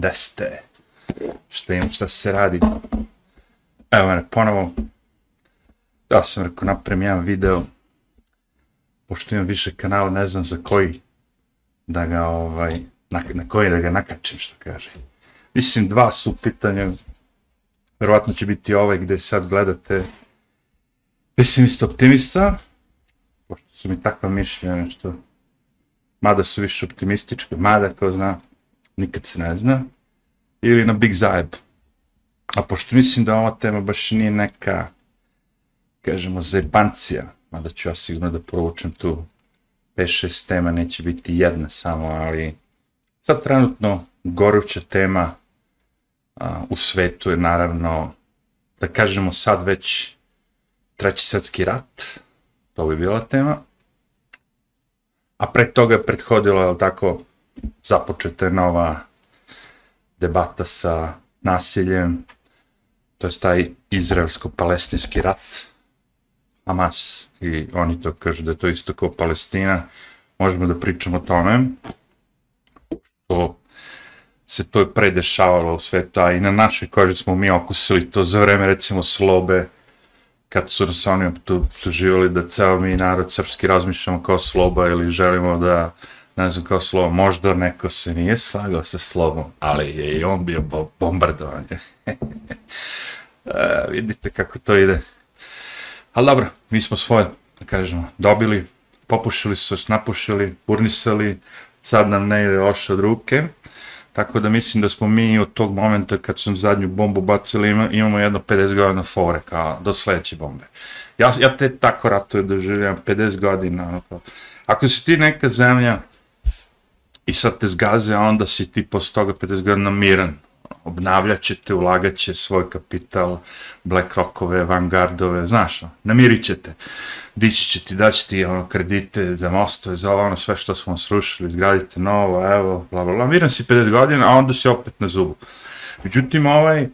Da ste? Šta im, šta se radi? Evo mene, ponovo. Ja sam rekao, napravim jedan video. Pošto imam više kanala, ne znam za koji da ga, ovaj, na, na koji da ga nakačim, što kaže. Mislim, dva su pitanja. Verovatno će biti ovaj gde sad gledate pesimista optimista, pošto su mi takva mišljenja, nešto, mada su više optimističke, mada, ko zna, nikad se ne zna, ili na Big Zajeb. A pošto mislim da ova tema baš nije neka, kažemo, zebancija, mada ću ja sigurno da provučem tu 5-6 tema, neće biti jedna samo, ali sad trenutno goruća tema a, u svetu je naravno, da kažemo sad već treći svetski rat, to bi bila tema, a pre toga je prethodilo, je tako, započeta je nova debata sa nasiljem, to je taj izraelsko-palestinski rat, Hamas, i oni to kažu da je to isto kao Palestina, možemo da pričamo o tome, što se to je predešavalo u svetu, a i na našoj koži smo mi okusili to za vreme, recimo, slobe, kad su nas oni optuživali da ceo mi narod srpski razmišljamo kao sloba ili želimo da, ne znam, kao slovo, možda neko se nije slagao sa slobom, ali je i on bio bo e, vidite kako to ide. Ali dobro, mi smo svoje, da kažemo, dobili, popušili su se, napušili, urnisali, sad nam ne ide oša od ruke. Tako da mislim da smo mi od tog momenta kad sam zadnju bombu bacili imamo jedno 50 godina fore kao do sledeće bombe. Ja, ja te tako ratuje doživljam 50 godina. Ono, ako si ti neka zemlja i sad te zgaze, onda si ti posle toga 50 godina miran. Obnavljat ćete, ulagat će svoj kapital, BlackRockove, Vanguardove, znaš, ono, namirit ćete dići će ti, daći ti ono, kredite za mostove, za ovo, ono, sve što smo srušili, izgradite novo, evo, bla, bla, bla, miran si 50 godina, a onda si opet na zubu. Međutim, ovaj,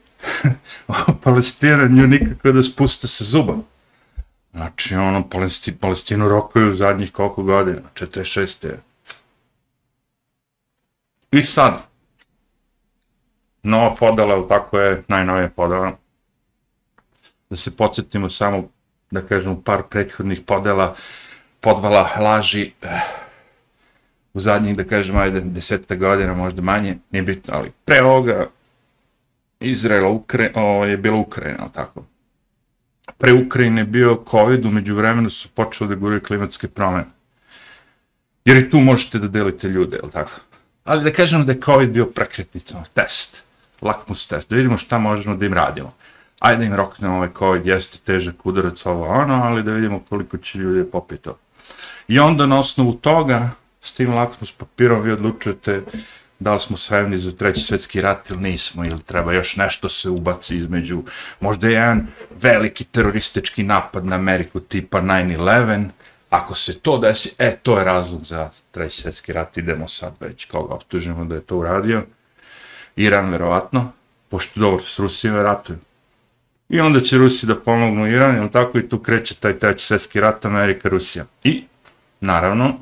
Palestiranju nikako da spuste sa zubom. Znači, ono, Palesti, Palestinu rokuju zadnjih koliko godina, 46. I sad, nova podela, tako je, najnovija podela, da se podsjetimo samo da kažem, par prethodnih podela, podvala laži eh, u zadnjih, da kažem, ajde, deseta godina, možda manje, nije bitno, ali pre ovoga Izraela Ukra o, je bila Ukrajina, ali tako? Pre Ukrajine je bio COVID, umeđu vremenu su počeli da guraju klimatske promene. Jer i tu možete da delite ljude, je tako? Ali da kažemo da je COVID bio prekretnicom, ono, test, lakmus test, da vidimo šta možemo da im radimo ajde im roknemo ovaj COVID, jeste težak udarac ovo ono, ali da vidimo koliko će ljudi popiti to. I onda na osnovu toga, s tim lakmus papirom vi odlučujete da li smo spremni za treći svetski rat ili nismo, ili treba još nešto se ubaci između, možda je jedan veliki teroristički napad na Ameriku tipa 9-11, ako se to desi, e, to je razlog za treći svjetski rat, idemo sad već, koga optužimo da je to uradio, Iran verovatno, pošto dobro s Rusijom ratuju, I onda će Rusi da pomognu Iran, jel tako? I tu kreće taj treći svjetski rat Amerika-Rusija. I, naravno,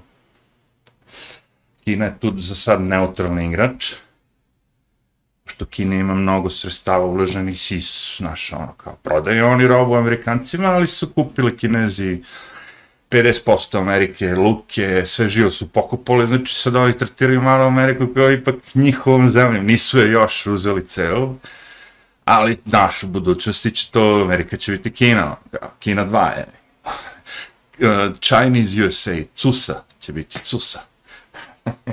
Kina je tu za sad neutralni igrač, što Kina ima mnogo sredstava uloženih i, znaš, ono, kao, prodaju oni robu Amerikancima, ali su kupili Kinezi 50% Amerike, luke, sve živo su pokupali, znači sad oni tretiraju malo Ameriku kao ipak njihovom zemljom, nisu je još uzeli celu, ali naš u budućnosti će to, Amerika će biti Kina, Kina 2 je. Uh, Chinese USA, CUSA će biti CUSA.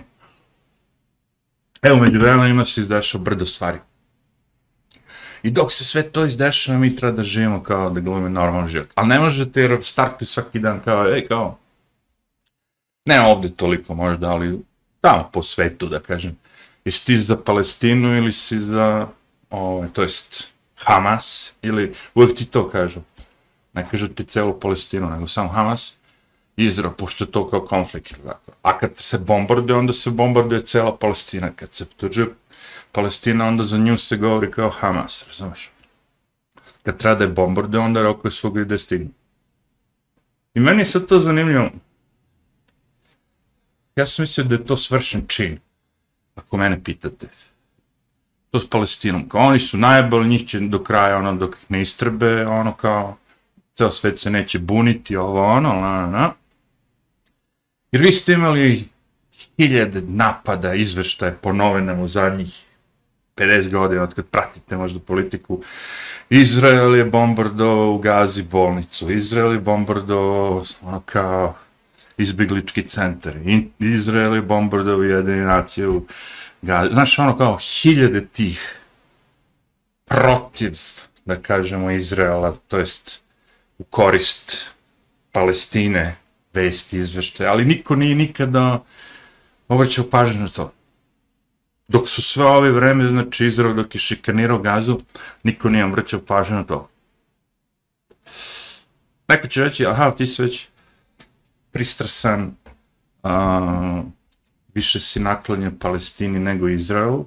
Evo, među vremena ima se izdešao brdo stvari. I dok se sve to izdešava, mi treba da živimo kao da glumimo normalan život. Ali ne možete jer startuju svaki dan kao, ej, kao, ne ovde toliko možda, ali tamo po svetu, da kažem. Jesi ti za Palestinu ili si za ovaj, to jest Hamas, ili uvijek ti to kažu, ne kažu ti celu Palestinu, nego samo Hamas, Izrael, pošto je to kao konflikt. Tako. A kad se bombarduje, onda se bombarduje cela Palestina. Kad se tuđe Palestina, onda za nju se govori kao Hamas, razumeš? Kad treba da je bombarde, onda rokuje svog i da. I meni je sad to zanimljivo. Ja sam mislio da je to svršen čin, ako mene pitate to s Palestinom. Kao oni su najbolji, njih će do kraja, ono, dok ih ne istrbe, ono, kao, ceo svet se neće buniti, ovo, ono, na, na, na. Jer vi ste imali hiljade napada, izveštaje po novinama u zadnjih 50 godina, od kad pratite možda politiku. Izrael je bombardovao u Gazi bolnicu, Izrael je bombardovao, ono, kao, izbjeglički centar, Izrael je bombardovao jedini nacije u Gazi. Znaš, ono, kao, hiljade tih protiv, da kažemo, Izraela, to jest u korist Palestine, vesti, izvešte, ali niko nije nikada obraćao pažnju na to. Dok su sve ove vreme, znači Izrael dok je šikanirao gazu, niko nije vrćao pažnju na to. Neko će reći, aha, ti si već pristrasan, a, više si naklonjen Palestini nego Izraelu.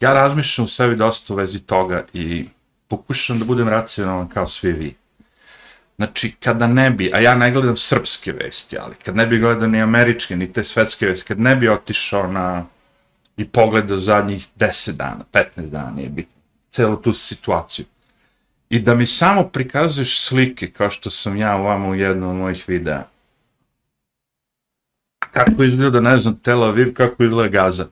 Ja razmišljam u sebi dosta u vezi toga i pokušam da budem racionalan kao svi vi. Znači, kada ne bi, a ja ne gledam srpske vesti, ali kad ne bi gledao ni američke, ni te svetske vesti, kad ne bi otišao na i pogledao zadnjih 10 dana, 15 dana, nije bitno, celu tu situaciju. I da mi samo prikazuješ slike, kao što sam ja vama u jednom od mojih videa. Kako izgleda, ne znam, Tel Aviv, kako izgleda Gaza.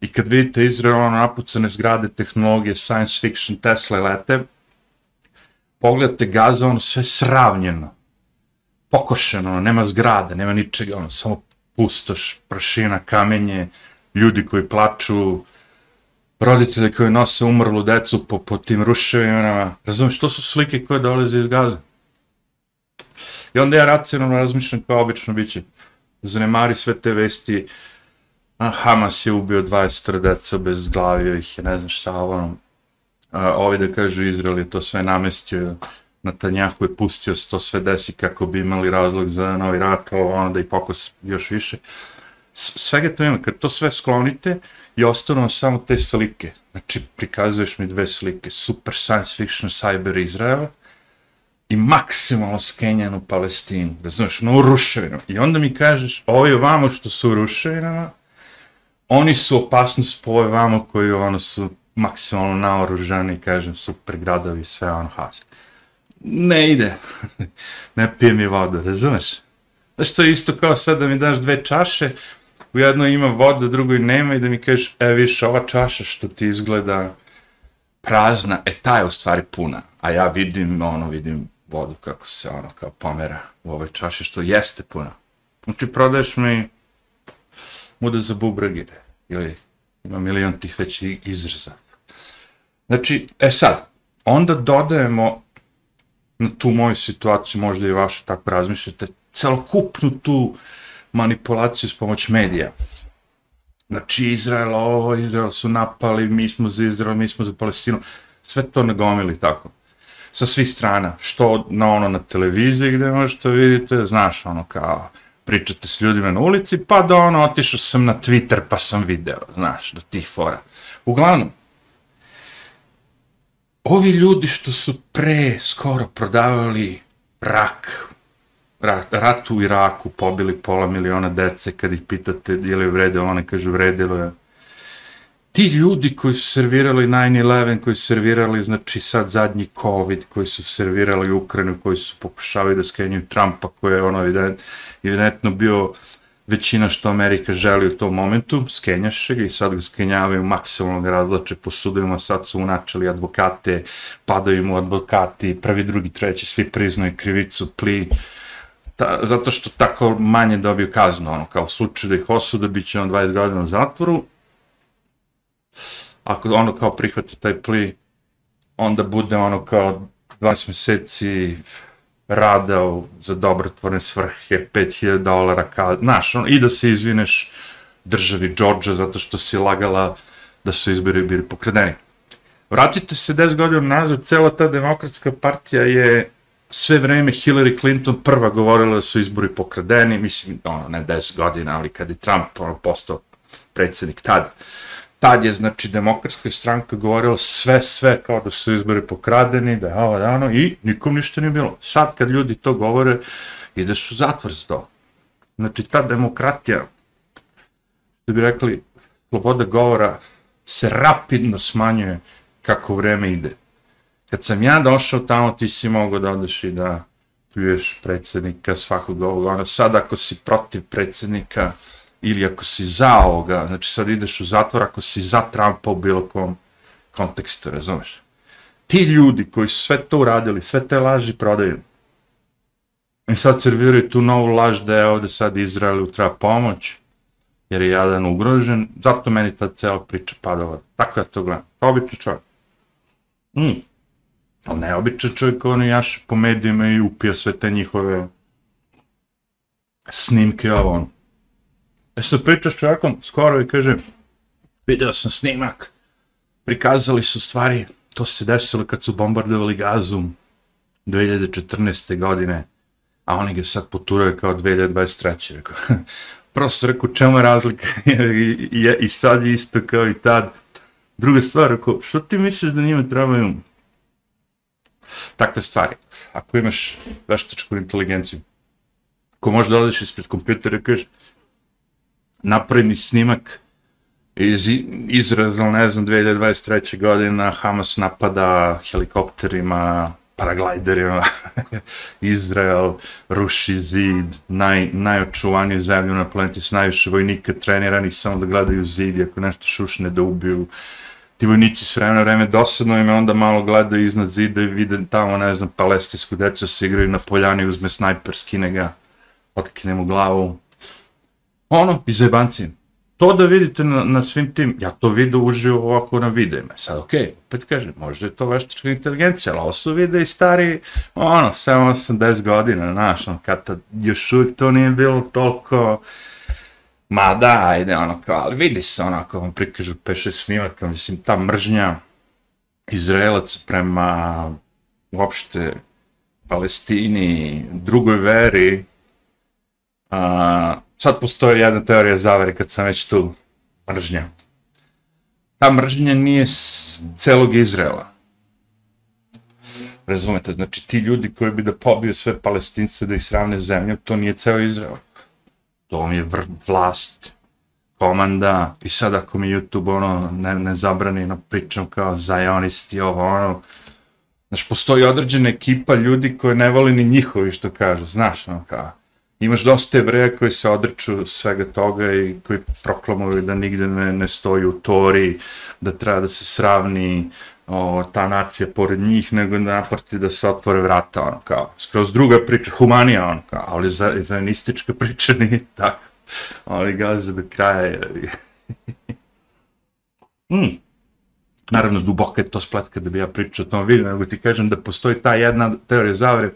I kad vidite Izrael, ono, napucane zgrade, tehnologije, science fiction, Tesla lete, pogledate gaza, ono sve sravnjeno, pokošeno, ono, nema zgrade, nema ničega, ono, samo pustoš, prašina, kamenje, ljudi koji plaču, roditelji koji nose umrlu decu po, po tim ruševinama, razumiješ, to su slike koje dolaze iz gaza. I onda ja racionalno razmišljam kao obično biće, zanemari sve te vesti, a Hamas je ubio 20 deca bez glavio ih, ne znam šta, ono, a, ovi da kažu Izrael je to sve namestio, Natanjahu je pustio se to sve desi kako bi imali razlog za novi rat, ovo ono da i pokos još više. Svega to ima, kad to sve sklonite i ostanu samo te slike, znači prikazuješ mi dve slike, super science fiction cyber Izrael i maksimalno skenjanu Palestinu, razumiješ, no u ruševinu. I onda mi kažeš, ovi vamo što su u ruševinama, oni su opasnost po ove vamo koji ono su maksimalno naoružani, kažem, super gradovi, sve ono has. Ne ide. ne pije mi vodu, razumeš? Znaš, to je isto kao sad da mi daš dve čaše, u jednoj ima vodu, u drugoj nema i da mi kažeš, e, viš, ova čaša što ti izgleda prazna, e, ta je u stvari puna. A ja vidim, ono, vidim vodu kako se, ono, kao pomera u ovoj čaši, što jeste puna. Znači, prodaješ mi muda za bubragi, ili ima milion tih već izraza. Znači, e sad, onda dodajemo na tu moju situaciju, možda i vašu tako razmišljate, celokupnu tu manipulaciju s pomoć medija. Znači, Izrael, ovo, Izrael su napali, mi smo za Izrael, mi smo za Palestinu, sve to nagomili tako. Sa svih strana, što na ono na televiziji gdje možete vidite, znaš, ono kao, pričate s ljudima na ulici, pa da ono, otišao sam na Twitter pa sam video, znaš, do tih fora. Uglavnom, ovi ljudi što su pre skoro prodavali rak, rat, rat u Iraku, pobili pola miliona dece, kad ih pitate je li vredilo, one kažu vredilo je. Ti ljudi koji su servirali 9-11, koji su servirali, znači sad zadnji COVID, koji su servirali Ukrajinu, koji su pokušavali da skenjuju Trumpa, koji je ono evidentno bio većina što Amerika želi u tom momentu, skenjaše ga i sad ga skenjavaju, maksimalno ga razlače po sudovima, sad su unačali advokate, padaju mu advokati, prvi, drugi, treći, svi priznaju krivicu, pli, ta, zato što tako manje dobiju kaznu, ono, kao u da ih osude, bit će on 20 godina u zatvoru, ako ono kao prihvati taj pli, onda bude ono kao 20 meseci rada u, za dobrotvorne svrhe, 5000 dolara, ka, znaš, on, i da se izvineš državi Đorđa zato što si lagala da su izbori bili pokradeni. Vratite se 10 godina nazad, cela ta demokratska partija je sve vreme Hillary Clinton prva govorila da su izbori pokradeni, mislim, ono, ne 10 godina, ali kad je Trump ono, postao predsjednik tad. Tad je, znači, demokratska stranka govorila sve, sve kao da su izbori pokradeni, da je ovo dano i nikom ništa nije bilo. Sad kad ljudi to govore, ideš u zatvor za to. Znači, ta demokratija, što bi rekli, sloboda govora, se rapidno smanjuje kako vreme ide. Kad sam ja došao tamo, ti si mogao da odeš i da pljuješ predsjednika svakog ovoga. ono, sad ako si protiv predsjednika ili ako si za ovoga, znači sad ideš u zatvor ako si za Trumpa u bilo kom kontekstu, razumeš? Ti ljudi koji su sve to uradili, sve te laži prodaju. I sad serviraju tu novu laž da je ovde sad Izraelu treba pomoć, jer je jadan ugrožen, zato meni ta cela priča padala. Tako ja to gledam. Obični čovjek. Mm. Ali ne običan čovjek, ono jaš po medijima i upija sve te njihove snimke, ovo ono. E sad pričaš čovjekom skoro i kaže, video sam snimak, prikazali su stvari, to se desilo kad su bombardovali gazum 2014. godine, a oni ga sad poturaju kao 2023. Rekao, prosto rekao, čemu je razlika? I, i, I sad je isto kao i tad. Druga stvar, rekao, što ti misliš da njima trebaju takve stvari? Ako imaš veštačku inteligenciju, ko može da odeš ispred kompjutera i kažeš, napravi mi snimak iz Izraela, ne znam, 2023. godina, Hamas napada helikopterima, paraglajderima, Izrael ruši zid, naj, najočuvaniju zemlju na planeti s najviše vojnika treniranih samo da gledaju zid i ako nešto šušne da ubiju. Uh, vojnici s vremena vreme dosadno im onda malo gledaju iznad zida i vide tamo, ne znam, palestinsku djecu se igraju na poljani, uzme snajper, skine ga, otkine mu glavu. Ono, iz zajebanci. to da vidite na, na svim tim, ja to vidu uživo ovako na videima. Sad, okej, okay, opet kažem, možda je to veštačka inteligencija, ali ovo su vide i stari, ono, 7-80 godina, znaš, on, kad tad, još uvijek to nije bilo toliko, ma da, ajde, ono, kao, ali vidi se, ono, ako vam prikažu peše snimaka, mislim, ta mržnja Izraelac prema uopšte Palestini, drugoj veri, a, sad postoji jedna teorija zavere kad sam već tu mržnja. Ta mržnja nije celog Izraela. Razumete, znači ti ljudi koji bi da pobiju sve palestince da ih sravne zemlju, to nije ceo Izrael. To mi je vlast, komanda, i sad ako mi YouTube ono ne, ne zabrani na pričam kao zajonisti ovo ono, znaš postoji određena ekipa ljudi koje ne voli ni njihovi što kažu, znaš ono kao, imaš dosta evreja koji se odreču svega toga i koji proklamuju da nigde ne, ne stoji u tori, da treba da se sravni o, ta nacija pored njih, nego da naproti da se otvore vrata, ono kao, skroz druga priča, humanija, ono kao, ali za, zainistička priča nije tako, ali gaze do kraja. mm. Naravno, duboka je to spletka da bi ja pričao o tom vidim, nego ti kažem da postoji ta jedna teorija zavere,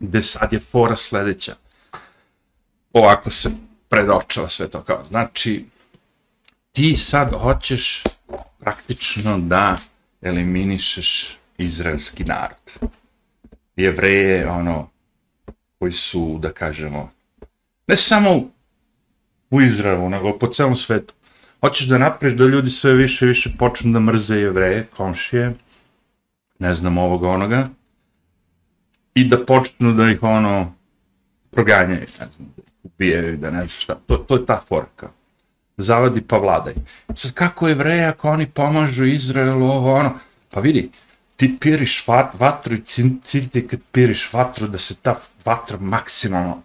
gde sad je fora sledeća ovako se predočava sve to kao. Znači, ti sad hoćeš praktično da eliminišeš izraelski narod. Jevreje, ono, koji su, da kažemo, ne samo u Izraelu, nego po celom svetu. Hoćeš da napriš da ljudi sve više i više počnu da mrze jevreje, komšije, ne znam ovoga onoga, i da počnu da ih ono proganjaju, ne znam, ubijaju, da ne znam šta. To, to je ta forka. Zavadi pa vladaj. Sad kako je vreja ako oni pomažu Izraelu, ovo ono, pa vidi, ti piriš vatru i cilj ti kad piriš vatru da se ta vatra maksimalno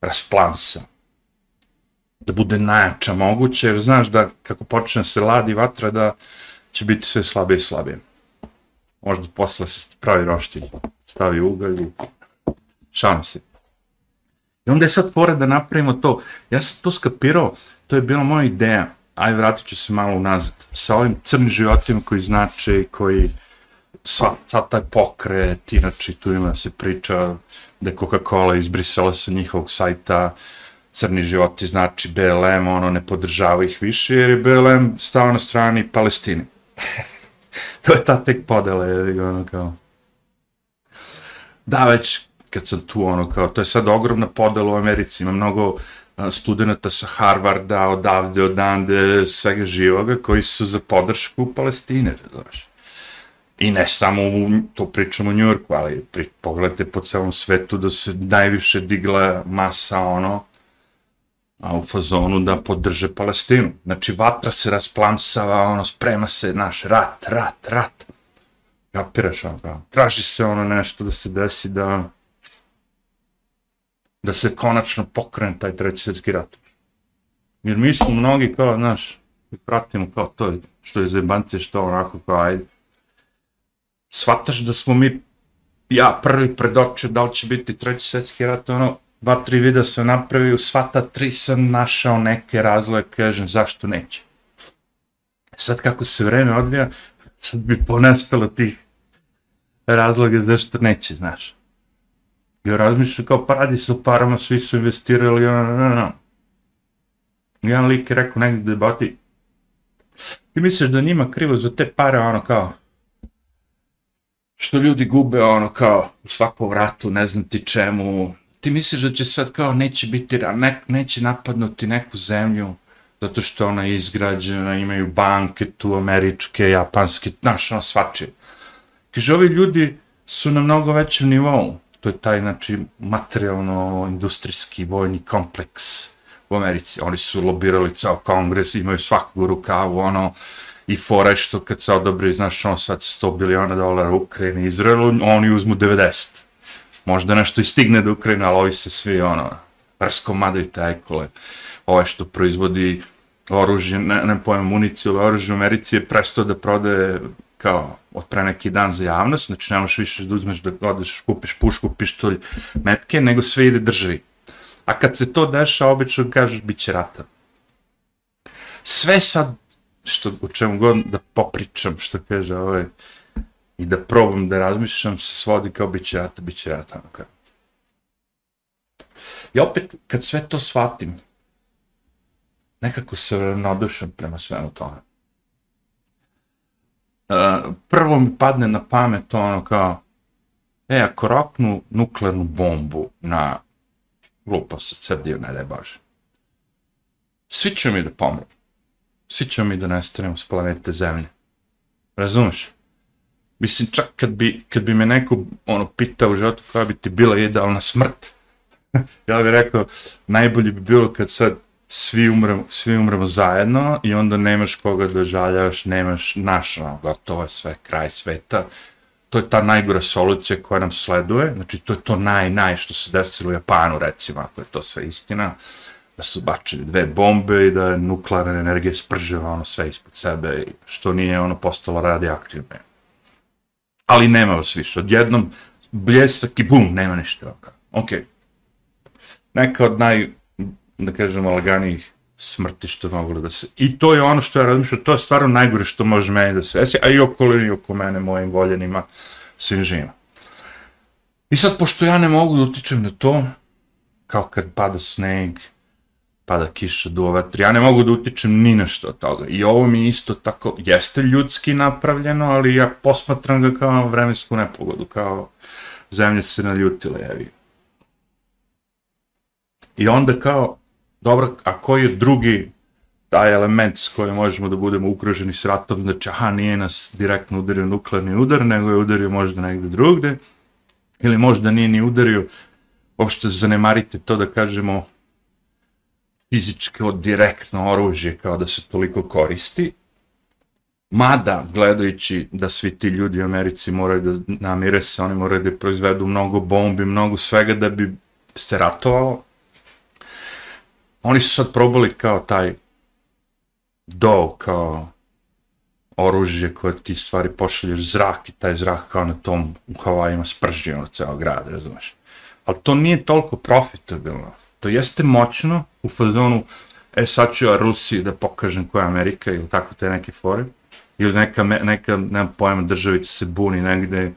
rasplansa. Da bude najjača moguće, jer znaš da kako počne se ladi vatra da će biti sve slabije i slabije. Možda posle se pravi roštilj, stavi ugalj i šalim se. I onda je sad fora da napravimo to. Ja sam to skapirao, to je bila moja ideja. Aj, vratit ću se malo unazad. Sa ovim crnim životima koji znače, koji sva, sad taj pokret, inače tu ima se priča da je Coca-Cola izbrisala sa njihovog sajta crni životi, znači BLM, ono ne podržava ih više, jer je BLM stao na strani Palestine. to je ta tek podela, je ono kao... Da, već kad sam tu, ono, kao, to je sad ogromna podela u Americi, ima mnogo studenta sa Harvarda, odavde, odande, svega živoga, koji su za podršku Palestine, razumeš? I ne samo, u, to pričamo u Njurku, ali pri, pogledajte po celom svetu da se najviše digla masa, ono, a u fazonu da podrže Palestinu. Znači, vatra se rasplamsava, ono, sprema se naš rat, rat, rat. Kapiraš, ono, kao, traži se ono nešto da se desi da ono, da se konačno pokrene taj treći svjetski rat. Jer mi smo mnogi kao, znaš, pratimo kao to, što je zebanci, što onako kao, ajde. Svataš da smo mi, ja prvi predočio da li će biti treći svjetski rat, ono, dva, tri videa sam napravio, sva ta tri sam našao neke razloje, kažem, zašto neće. Sad kako se vreme odvija, sad bi ponestalo tih razloga zašto neće, znaš. Ja razmišljam kao, pa radi se parama, svi su investirali, ja, ja, ja. Jedan lik je rekao negdje debati, ti misliš da njima krivo za te pare, ono kao, što ljudi gube, ono kao, u svakom vratu, ne znam ti čemu, ti misliš da će sad kao neće biti, ne, neće napadnuti neku zemlju zato što ona je izgrađena, imaju banke tu, američke, japanske, znaš, ono svačije. Kaže, ovi ljudi su na mnogo većem nivou. To je taj, znači, materijalno-industrijski vojni kompleks u Americi. Oni su lobirali ceo kongres, imaju svakog rukavu, ono, i fora što kad se odobri, znaš, ono sad 100 biliona dolara Ukrajini i Izraelu, oni uzmu 90 možda nešto i stigne do Ukrajine, ali ovi se svi, ono, prsko madaju tajkole. Ovo ovaj što proizvodi oružje, ne, ne pojem municiju, ali oružje u Americi je prestao da prodaje kao od pre neki dan za javnost, znači nemaš više da uzmeš da odeš, kupiš pušku, pištolj, metke, nego sve ide državi. A kad se to deša, obično kažeš, bit će rata. Sve sad, što, o čemu god da popričam, što kaže ovaj, i da probam da razmišljam, se svodi kao bit će rata, bit će rata. Ono I opet, kad sve to shvatim, nekako se nadušam prema svemu tome. E, uh, prvo mi padne na pamet ono kao, e, ako roknu nuklearnu bombu na glupo se crdio, ne daj Bože. Svi ćemo mi da pomru. Svi ćemo mi da nestanemo s planete Zemlje. Razumeš? Mislim, čak kad bi, kad bi me neko ono, pitao u životu koja bi ti bila idealna smrt, ja bih rekao, najbolje bi bilo kad sad svi umremo, svi umremo zajedno i onda nemaš koga da žaljaš, nemaš naš, ono, gotovo je sve, kraj sveta. To je ta najgora solucija koja nam sleduje, znači to je to naj, naj što se desilo u Japanu, recimo, ako je to sve istina, da su bačili dve bombe i da je nuklearna energija spržila ono sve ispod sebe, što nije ono postalo radioaktivno ali nema vas više. Odjednom bljesak i bum, nema ništa. Ok. Neka od naj, da kažem, laganijih smrti što je moglo da se... I to je ono što ja razmišljam, to je stvarno najgore što može meni da se desi, a i okolini oko mene, mojim voljenima, svim živima. I sad, pošto ja ne mogu da utičem na to, kao kad pada sneg, pada kiša, duo vetri, ja ne mogu da utičem ni na što od toga. I ovo mi isto tako, jeste ljudski napravljeno, ali ja posmatram ga kao vremensku nepogodu, kao zemlja se naljutila, jevi. I onda kao, dobro, a koji je drugi taj element s kojim možemo da budemo ukruženi s ratom, znači, aha, nije nas direktno udario nuklearni udar, nego je udario možda negde drugde, ili možda nije ni udario, uopšte zanemarite to da kažemo, fizičko direktno oružje kao da se toliko koristi. Mada, gledajući da svi ti ljudi u Americi moraju da namire se, oni moraju da proizvedu mnogo bombi, mnogo svega da bi se ratovalo. Oni su sad probali kao taj do, kao oružje koje ti stvari pošalješ zrak i taj zrak kao na tom u Havajima sprži ono ceo grad, razumeš. Ali to nije toliko profitabilno to jeste moćno u fazonu, e sad ću ja Rusiji da pokažem koja je Amerika ili tako te neke fore, ili neka, neka nemam pojma, državica se buni negde,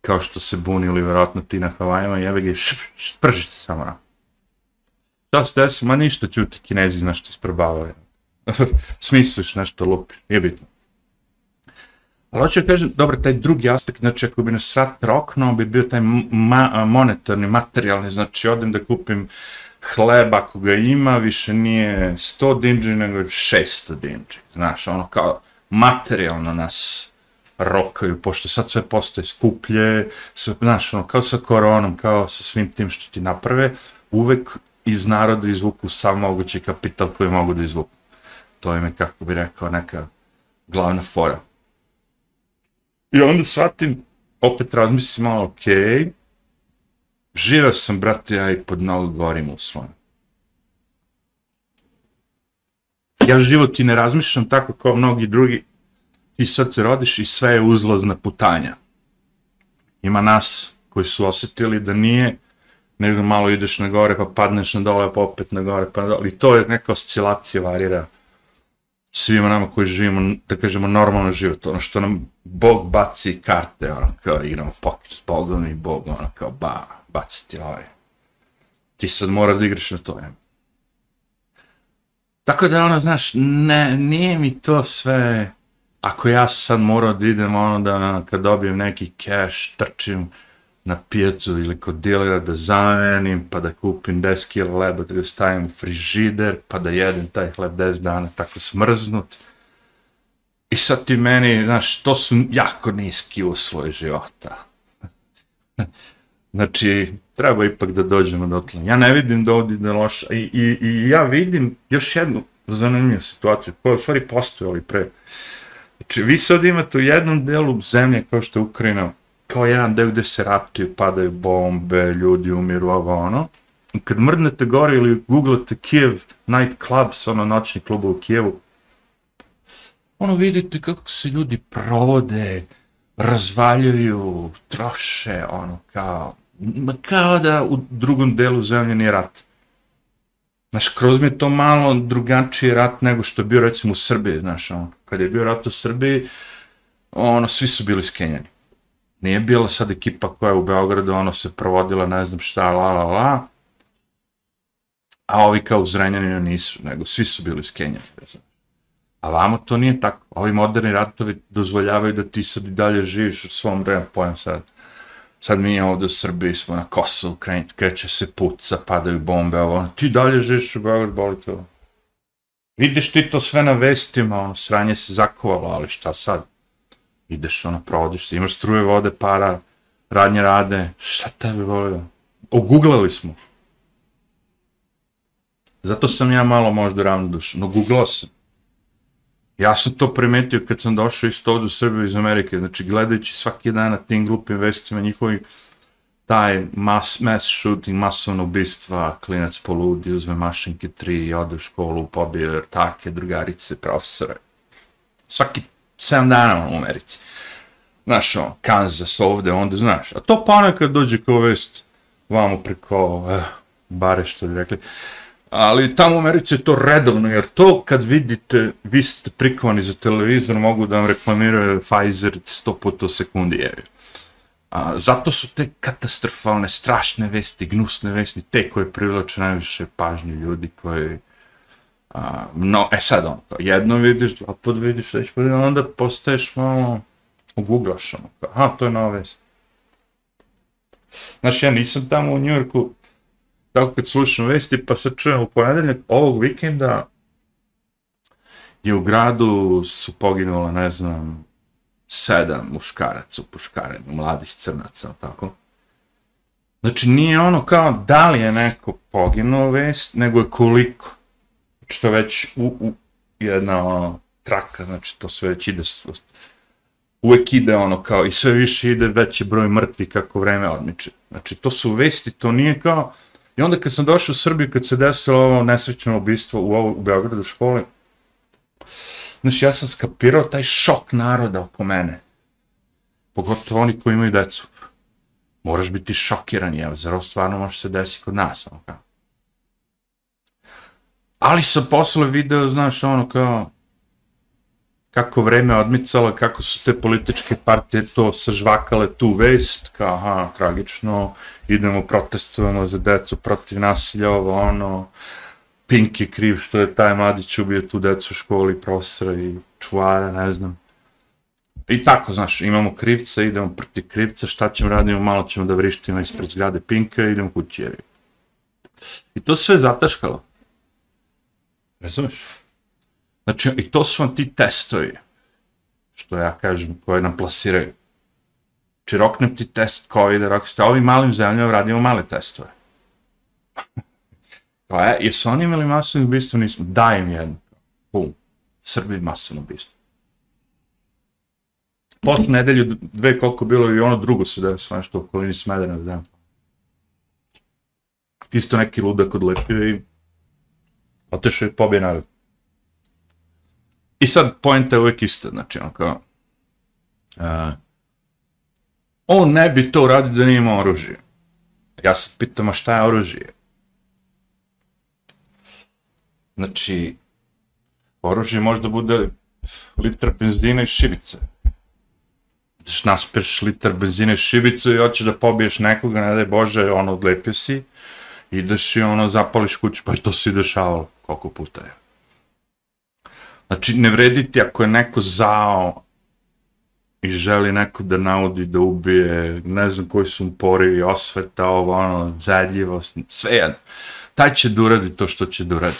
kao što se buni ili vjerojatno ti na Havajima, jebe ga i spržite samo šta Da se desi, ma ništa ću ti kinezi znaš isprobavaju. Smisliš nešto lupiš, nije bitno. Ali hoću da kažem, dobro, taj drugi aspekt, znači ako bi nas rat roknuo, bi bio taj ma monetarni, materijalni, znači odem da kupim hleb ako ga ima, više nije 100 dinđi, nego 600 dinđi. Znaš, ono kao materijalno nas rokaju, pošto sad sve postoje skuplje, sve, znaš, ono, kao sa koronom, kao sa svim tim što ti naprave, uvek iz naroda izvuku sam mogući kapital koji mogu da izvuku. To im je, kako bi rekao, neka glavna fora. I onda shvatim, opet razmislim malo, okej, okay, živeo sam, brate, ja i pod Novog gorim u svom. Ja život i ne razmišljam tako kao mnogi drugi, ti sad se rodiš i sve je uzlazna putanja. Ima nas koji su osjetili da nije, nego malo ideš na gore, pa padneš na dole, pa opet na gore, pa na dole. I to je neka oscilacija varira svima nama koji živimo, da kažemo, normalno život. Ono što nam Bog baci karte, ono, kao igramo poker s Bogom i Bog, ono, kao, ba, baci ti ovaj. Ti sad moraš da igraš na to, ja. Tako da, ono, znaš, ne, nije mi to sve, ako ja sad morao da idem, ono, da kad dobijem neki cash, trčim, na pijacu ili kod dilera da zamenim, pa da kupim 10 kg leba da ga stavim u frižider, pa da jedem taj hleb 10 dana tako smrznut. I sad ti meni, znaš, to su jako niski uslovi života. znači, treba ipak da dođemo do tla. Ja ne vidim da ovdje da loša. I, i, I ja vidim još jednu zanimljivu situaciju, koja u stvari postoje ali pre. Znači, vi sad imate u jednom delu zemlje kao što je Ukrajina, kao jedan deo gde se ratuju, padaju bombe, ljudi umiru, ovo ono. I kad mrdnete gore ili googlate Kijev Night Clubs, ono noćni klub u Kijevu, ono vidite kako se ljudi provode, razvaljuju, troše, ono, kao, kao da u drugom delu zemlje nije rat. Znaš, kroz mi je to malo drugačiji rat nego što je bio, recimo, u Srbiji, znaš, ono, kad je bio rat u Srbiji, ono, svi su bili skenjani. Nije bila sad ekipa koja je u Beogradu, ono se provodila, ne znam šta, la, la, la. A ovi kao u Zrenjaninu nisu, nego svi su bili iz Kenja. A vamo to nije tako. Ovi moderni ratovi dozvoljavaju da ti sad i dalje živiš u svom vremenu, pojem sad. Sad mi je ovdje u Srbiji, smo na Kosovu, kreće se puca, padaju bombe, ovo, ono. ti dalje živiš u Beogradu, boli to. Vidiš ti to sve na vestima, ono, sranje se zakovalo, ali šta sad? Ideš, ono, provodiš se, imaš struje vode, para, radnje rade, šta tebe volio? Ono? Oguglali smo. Zato sam ja malo možda ravnodušan, no googlao sam. Ja sam to primetio kad sam došao isto ovdje u Srbiju iz Amerike, znači gledajući svaki dan na tim glupim vestima njihovi taj mass, mass shooting, masovno ubistva, klinac poludi, uzme mašinke tri, ode u školu, pobije take, drugarice, profesore. Svaki 7 dana u Americi. Znaš, ono, Kansas ovde, onda znaš. A to pa ponekad dođe kao vest vamo preko, eh, bare što bi rekli. Ali tamo u Americi je to redovno, jer to kad vidite, vi ste prikovani za televizor, mogu da vam reklamiraju Pfizer 100 puta u sekundi, jer A, zato su te katastrofalne, strašne vesti, gnusne vesti, te koje privlače najviše pažnje ljudi koji A, no, e sad ono, kao, jedno vidiš, dva put vidiš, već put, onda postaješ malo, uguglaš ono, kao, aha, to je nova vest. Znaš, ja nisam tamo u Njujorku, tako kad slušam vesti, pa se čujem u ponedeljak ovog vikenda, je u gradu su poginula, ne znam, sedam muškaraca u puškarenju, mladih crnaca, tako. Znači, nije ono kao da li je neko poginuo vest, nego je koliko što već u, u jedna ono, traka, znači to sve već ide, uvek ide ono kao i sve više ide veći broj mrtvi kako vreme odmiče. Znači to su vesti, to nije kao, i onda kad sam došao u Srbiju, kad se desilo ovo nesrećno ubistvo u, ovo, u Beogradu školi, znači ja sam skapirao taj šok naroda oko mene. Pogotovo oni koji imaju decu. Moraš biti šokiran, jel, zar ovo stvarno može se desiti kod nas, ono kao. Ali sam posle video, znaš, ono kao, kako vreme odmicalo, kako su te političke partije to sažvakale tu vest, kao, aha, tragično, idemo, protestujemo za decu protiv nasilja, ovo, ono, Pink je kriv što je taj mladić ubio tu decu u školi, profesora i čuvara, ne znam. I tako, znaš, imamo krivca, idemo protiv krivca, šta ćemo radimo, malo ćemo da vrištimo ispred zgrade Pinka idemo kući, jer I to sve zataškalo. Razumeš? Znači, i to su vam ti testovi, što ja kažem, koje nam plasiraju. Znači, roknem ti test COVID, rok ste ovim malim zemljama radimo male testove. Pa e, jesu oni imali masovno ubistvo? Nismo. Daj im jedno. Bum. Srbi masovno ubistvo. Posle nedelju, dve koliko bilo i ono drugo se da sve nešto u okolini Smedena, da. Isto neki ludak odlepio i otišao i pobije narod. I sad pojenta je uvijek ista, znači on kao, uh, on ne bi to uradio da nije imao oružje. Ja se pitam, a šta je oružje? Znači, oružje možda bude litra benzina i šibice. Znači, naspeš liter benzina i šibice i hoćeš da pobiješ nekoga, ne daj Bože, ono, odlepio si, ideš i ono, zapališ kuću, pa to si dešavalo koliko puta je. Znači, ne vrediti ako je neko zao i želi neko da naudi, da ubije, ne znam koji su mu porivi, osveta, ovo, ono, zadljivost, sve jedno. Taj će da uradi to što će da uradi.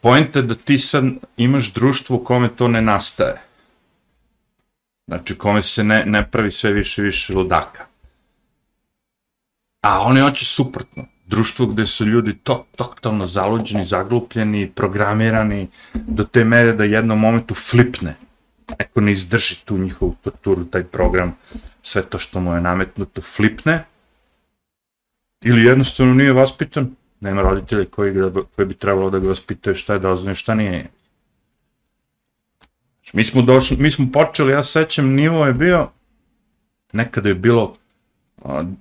Pojent je da ti sad imaš društvo u kome to ne nastaje. Znači, kome se ne, ne pravi sve više i više ludaka. A oni hoće suprotno društvo gde su ljudi to, totalno zaluđeni, zaglupljeni, programirani do te mere da jednom momentu flipne. Neko ne izdrži tu njihovu torturu, taj program, sve to što mu je nametnuto, flipne. Ili jednostavno nije vaspitan, nema roditelja koji, koji bi trebalo da ga vaspitaju šta je dozvoljeno, šta nije. Znači, mi smo došli, mi smo počeli, ja sećam, nivo je bio, nekada je bilo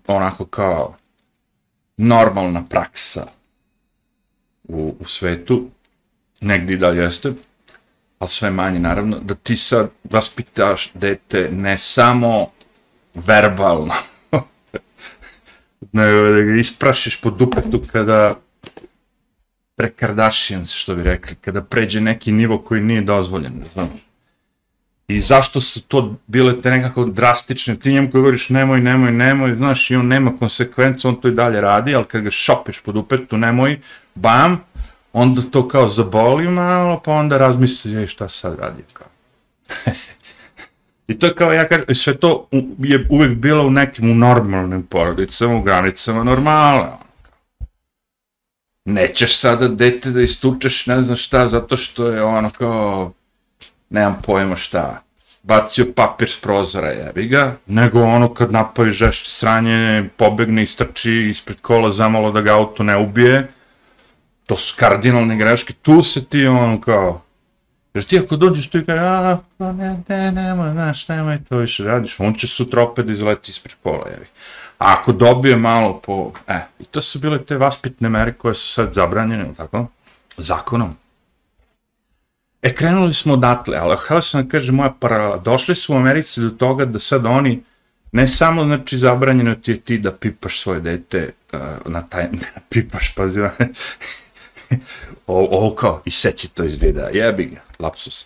onako kao normalna praksa u, u svetu, negdje da jeste, ali sve manje naravno, da ti sad vaspitaš dete ne samo verbalno, nego da ga isprašiš po dupetu kada prekardašijan, što bi rekli, kada pređe neki nivo koji nije dozvoljen, znaš. I zašto su to bile te nekako drastične, ti njemu koji govoriš nemoj, nemoj, nemoj, znaš, i on nema konsekvencu, on to i dalje radi, ali kad ga šopeš pod upetu, nemoj, bam, onda to kao zaboli malo, pa onda razmisli, ej, šta sad radi, kao. I to je kao, ja kažem, sve to je uvek bilo u nekim u normalnim porodicama, u granicama normala. Ono, Nećeš sada dete da istučeš, ne znam šta, zato što je ono kao, nemam pojma šta, bacio papir s prozora, jebi ga, nego ono kad napavi žešće sranje, pobegne i strči ispred kola zamalo da ga auto ne ubije, to su kardinalne greške, tu se ti ono kao, jer ti ako dođeš tu i kaže, a, pa ne, ne, nemoj, znaš, nemoj to više radiš, on će sutra opet da izleti ispred kola, jebi. A ako dobije malo po, e, i to su bile te vaspitne mere koje su sad zabranjene, tako, zakonom. E, krenuli smo odatle, ali htio sam da kažem moja paralela. Došli su u Americi do toga da sad oni, ne samo, znači, zabranjeno ti je ti da pipaš svoje dete uh, na taj, pipaš, pazi, ovo kao, i seći to iz videa, jebi ga, lapsus.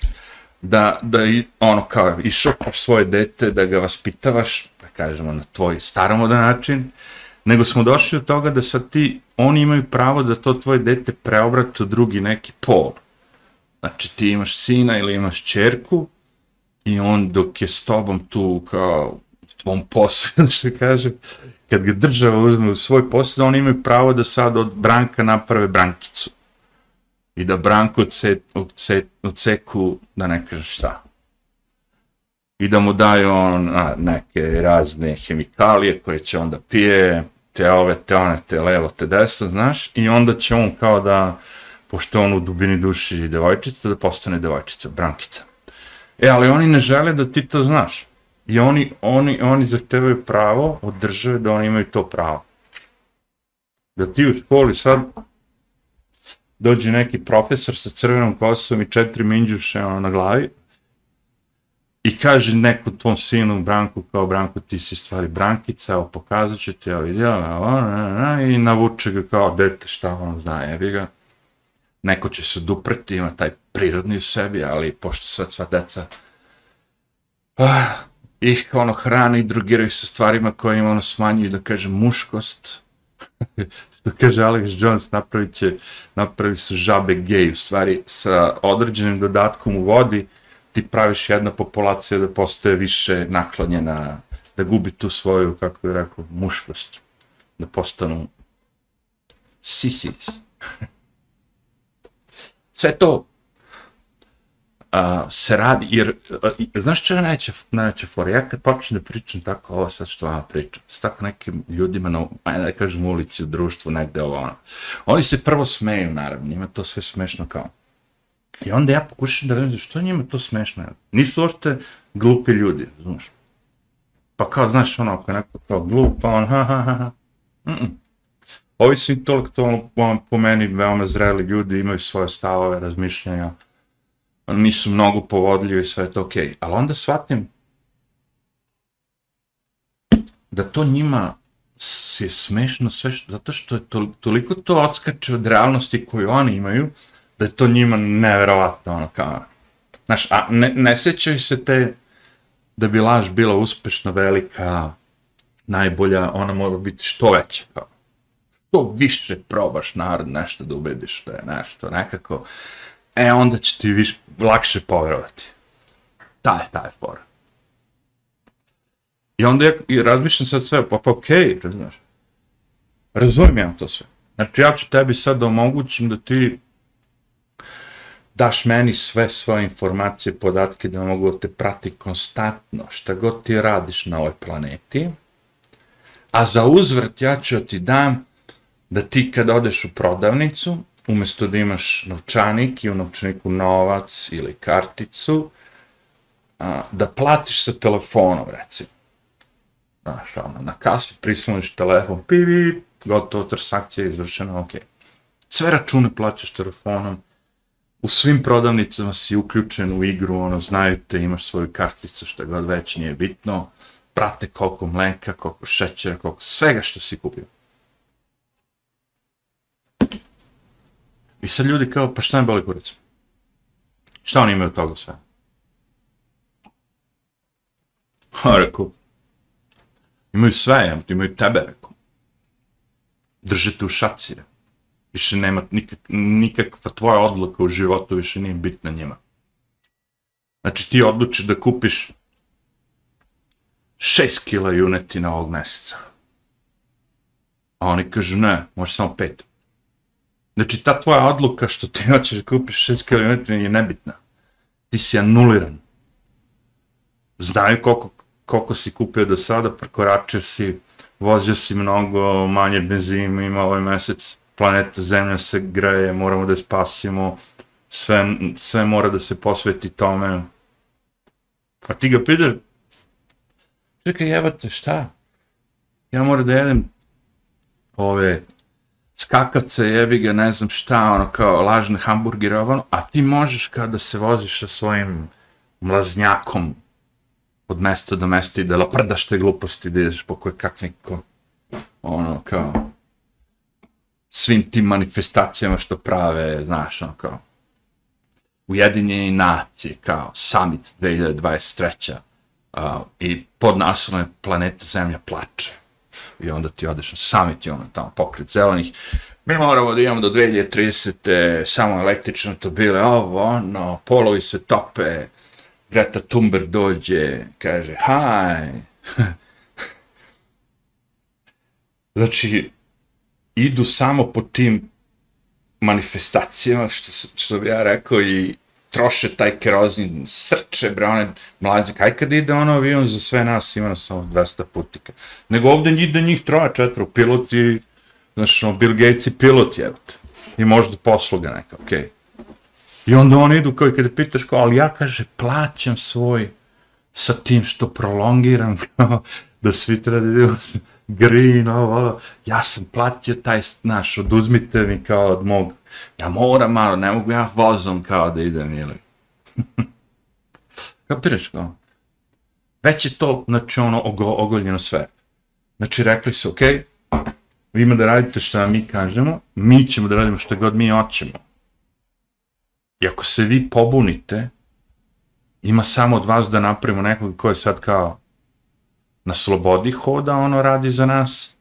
Da, da i, ono kao, išopaš svoje dete, da ga vaspitavaš, da kažemo, na tvoj staromodan način, nego smo došli do toga da sad ti, oni imaju pravo da to tvoje dete preobrate u drugi neki pol Znači ti imaš sina ili imaš čerku i on dok je s tobom tu kao tvom poslu, što kaže, kad ga država uzme u svoj posao, oni imaju pravo da sad od branka naprave brankicu. I da branku odse, odse, odseku, da ne kaže šta. I da mu daju on a, neke razne hemikalije koje će onda pije, te ove, te one, te levo, te desno, znaš, i onda će on kao da pošto on u dubini duši devojčica, da postane devojčica, brankica. E, ali oni ne žele da ti to znaš. I oni, oni, oni zahtevaju pravo od države da oni imaju to pravo. Da ti u školi sad dođe neki profesor sa crvenom kosom i četiri minđuše ono, na glavi i kaže neku tvom sinu Branku kao Branku ti si stvari Brankica, evo pokazat ću ti, evo vidi, i navuče ga kao dete šta on zna, jebi ga neko će se duprti, ima taj prirodni u sebi, ali pošto sad sva deca ah, ih ono hrane i drugiraju sa stvarima koje im ono smanjuju, da kaže, muškost, što kaže Alex Jones, napravit će, napravi su žabe gej, u stvari sa određenim dodatkom u vodi, ti praviš jedna populacija da postaje više naklonjena, da gubi tu svoju, kako bih rekao, muškost, da postanu sisis. Sve to a, se radi, jer, a, znaš što je najveća, najveća fora? Ja kad počnem da pričam tako, ovo sad što vam pričam, s tako nekim ljudima, na, ajde da kažem, ulici, u društvu, negde ovo, ono. Oni se prvo smeju, naravno, njima to sve smešno kao. I onda ja pokušam da vidim što njima to smešno. Nisu uopšte glupi ljudi, znaš. Pa kao, znaš, ono, ako je neko kao glup, pa on, ha, ha, ha, ha. Mm -mm. Ovi su intelektualno, po meni, veoma zreli ljudi, imaju svoje stavove, razmišljanja, nisu mnogo povodljivi i sve je to okej. Okay. Ali onda shvatim da to njima se smešno sve što, zato što je to, toliko to odskače od realnosti koju oni imaju, da je to njima neverovatno, ono kao, znaš, a ne, ne sećaju se te, da bi laž bila uspešna, velika, najbolja, ona mora biti što veća, kao. To više probaš narod nešto da ubediš da je nešto, nekako, e, onda će ti više, lakše povjerovati. Ta je, ta je fora. I onda ja i razmišljam sad sve, pa pa okej, okay, znaš. Razumijem ja to sve. Znači ja ću tebi sad da omogućim da ti daš meni sve svoje informacije, podatke, da mogu da te prati konstantno, šta god ti radiš na ovoj planeti, a za uzvrt ja ću ti dam da ti kad odeš u prodavnicu, umjesto da imaš novčanik i u novčaniku novac ili karticu, a, da platiš sa telefonom, recimo. Znaš, ono, na kasu prisloniš telefon, pivi, gotovo, transakcija je izvršena, ok. Sve račune plaćaš telefonom, u svim prodavnicama si uključen u igru, ono, znaju te, imaš svoju karticu, što god već nije bitno, prate koliko mleka, koliko šećera, koliko svega što si kupio. I sad ljudi kao, pa šta im boli kurac? Šta oni imaju od toga sve? Ha, rekao, imaju sve, ja, imaju tebe, rekao. Držite u šaci, rekao više nema nikak, nikakva tvoja odluka u životu, više nije bitna njima. Znači ti odlučiš da kupiš 6 kila junetina ovog meseca. A oni kažu ne, može samo 5. Znači ta tvoja odluka što ti hoćeš da kupiš 6 km je nebitna. Ti si anuliran. Znaju koliko, koliko si kupio do sada, prekoračio si, vozio si mnogo manje benzina, ima ovaj mesec planeta Zemlja se greje, moramo da je spasimo, sve, sve mora da se posveti tome. A ti ga pitaš, čekaj, jebate, šta? Ja moram da jedem ove skakavce, jebi ga, ne znam šta, ono, kao lažne hamburgere, ono, a ti možeš kao da se voziš sa svojim mlaznjakom od mesta do mesta i da laprdaš te gluposti, da ideš po koje kakvim, ono, kao, svim tim manifestacijama što prave, znaš, ono kao, Ujedinjeni nacije, kao Summit 2023. Uh, I pod naslovom je Planeta Zemlja plače. I onda ti odeš na summit i ono tamo pokret zelenih. Mi moramo da imamo do 2030. samo električno to bile, ovo, ono, polovi se tope, Greta Thunberg dođe, kaže, haj. znači, idu samo po tim manifestacijama, što, što bi ja rekao, i troše taj kerozin, srče, bre, one mlađe, kaj kad ide ono avion za sve nas, ima nas samo 200 putika. Nego ovde ide njih troja, četvro, piloti, znaš, ono, Bill Gates i pilot, jebate. I možda posluga neka, okej. Okay. I onda oni idu kao i kada pitaš kao, ali ja, kaže, plaćam svoj sa tim što prolongiram, kao, da svi treba da idemo green, ovo, ovo, ja sam platio taj, znaš, oduzmite mi kao od mog, ja moram malo, ne mogu ja vozom kao da idem, ili. Kapiraš kao? Već je to, znači, ono, ogo, ogoljeno sve. Znači, rekli su, okej, okay, vi ima da radite što mi kažemo, mi ćemo da radimo što god mi hoćemo. I ako se vi pobunite, ima samo od vas da napravimo nekog ko je sad kao, na slobodi hoda, ono radi za nas,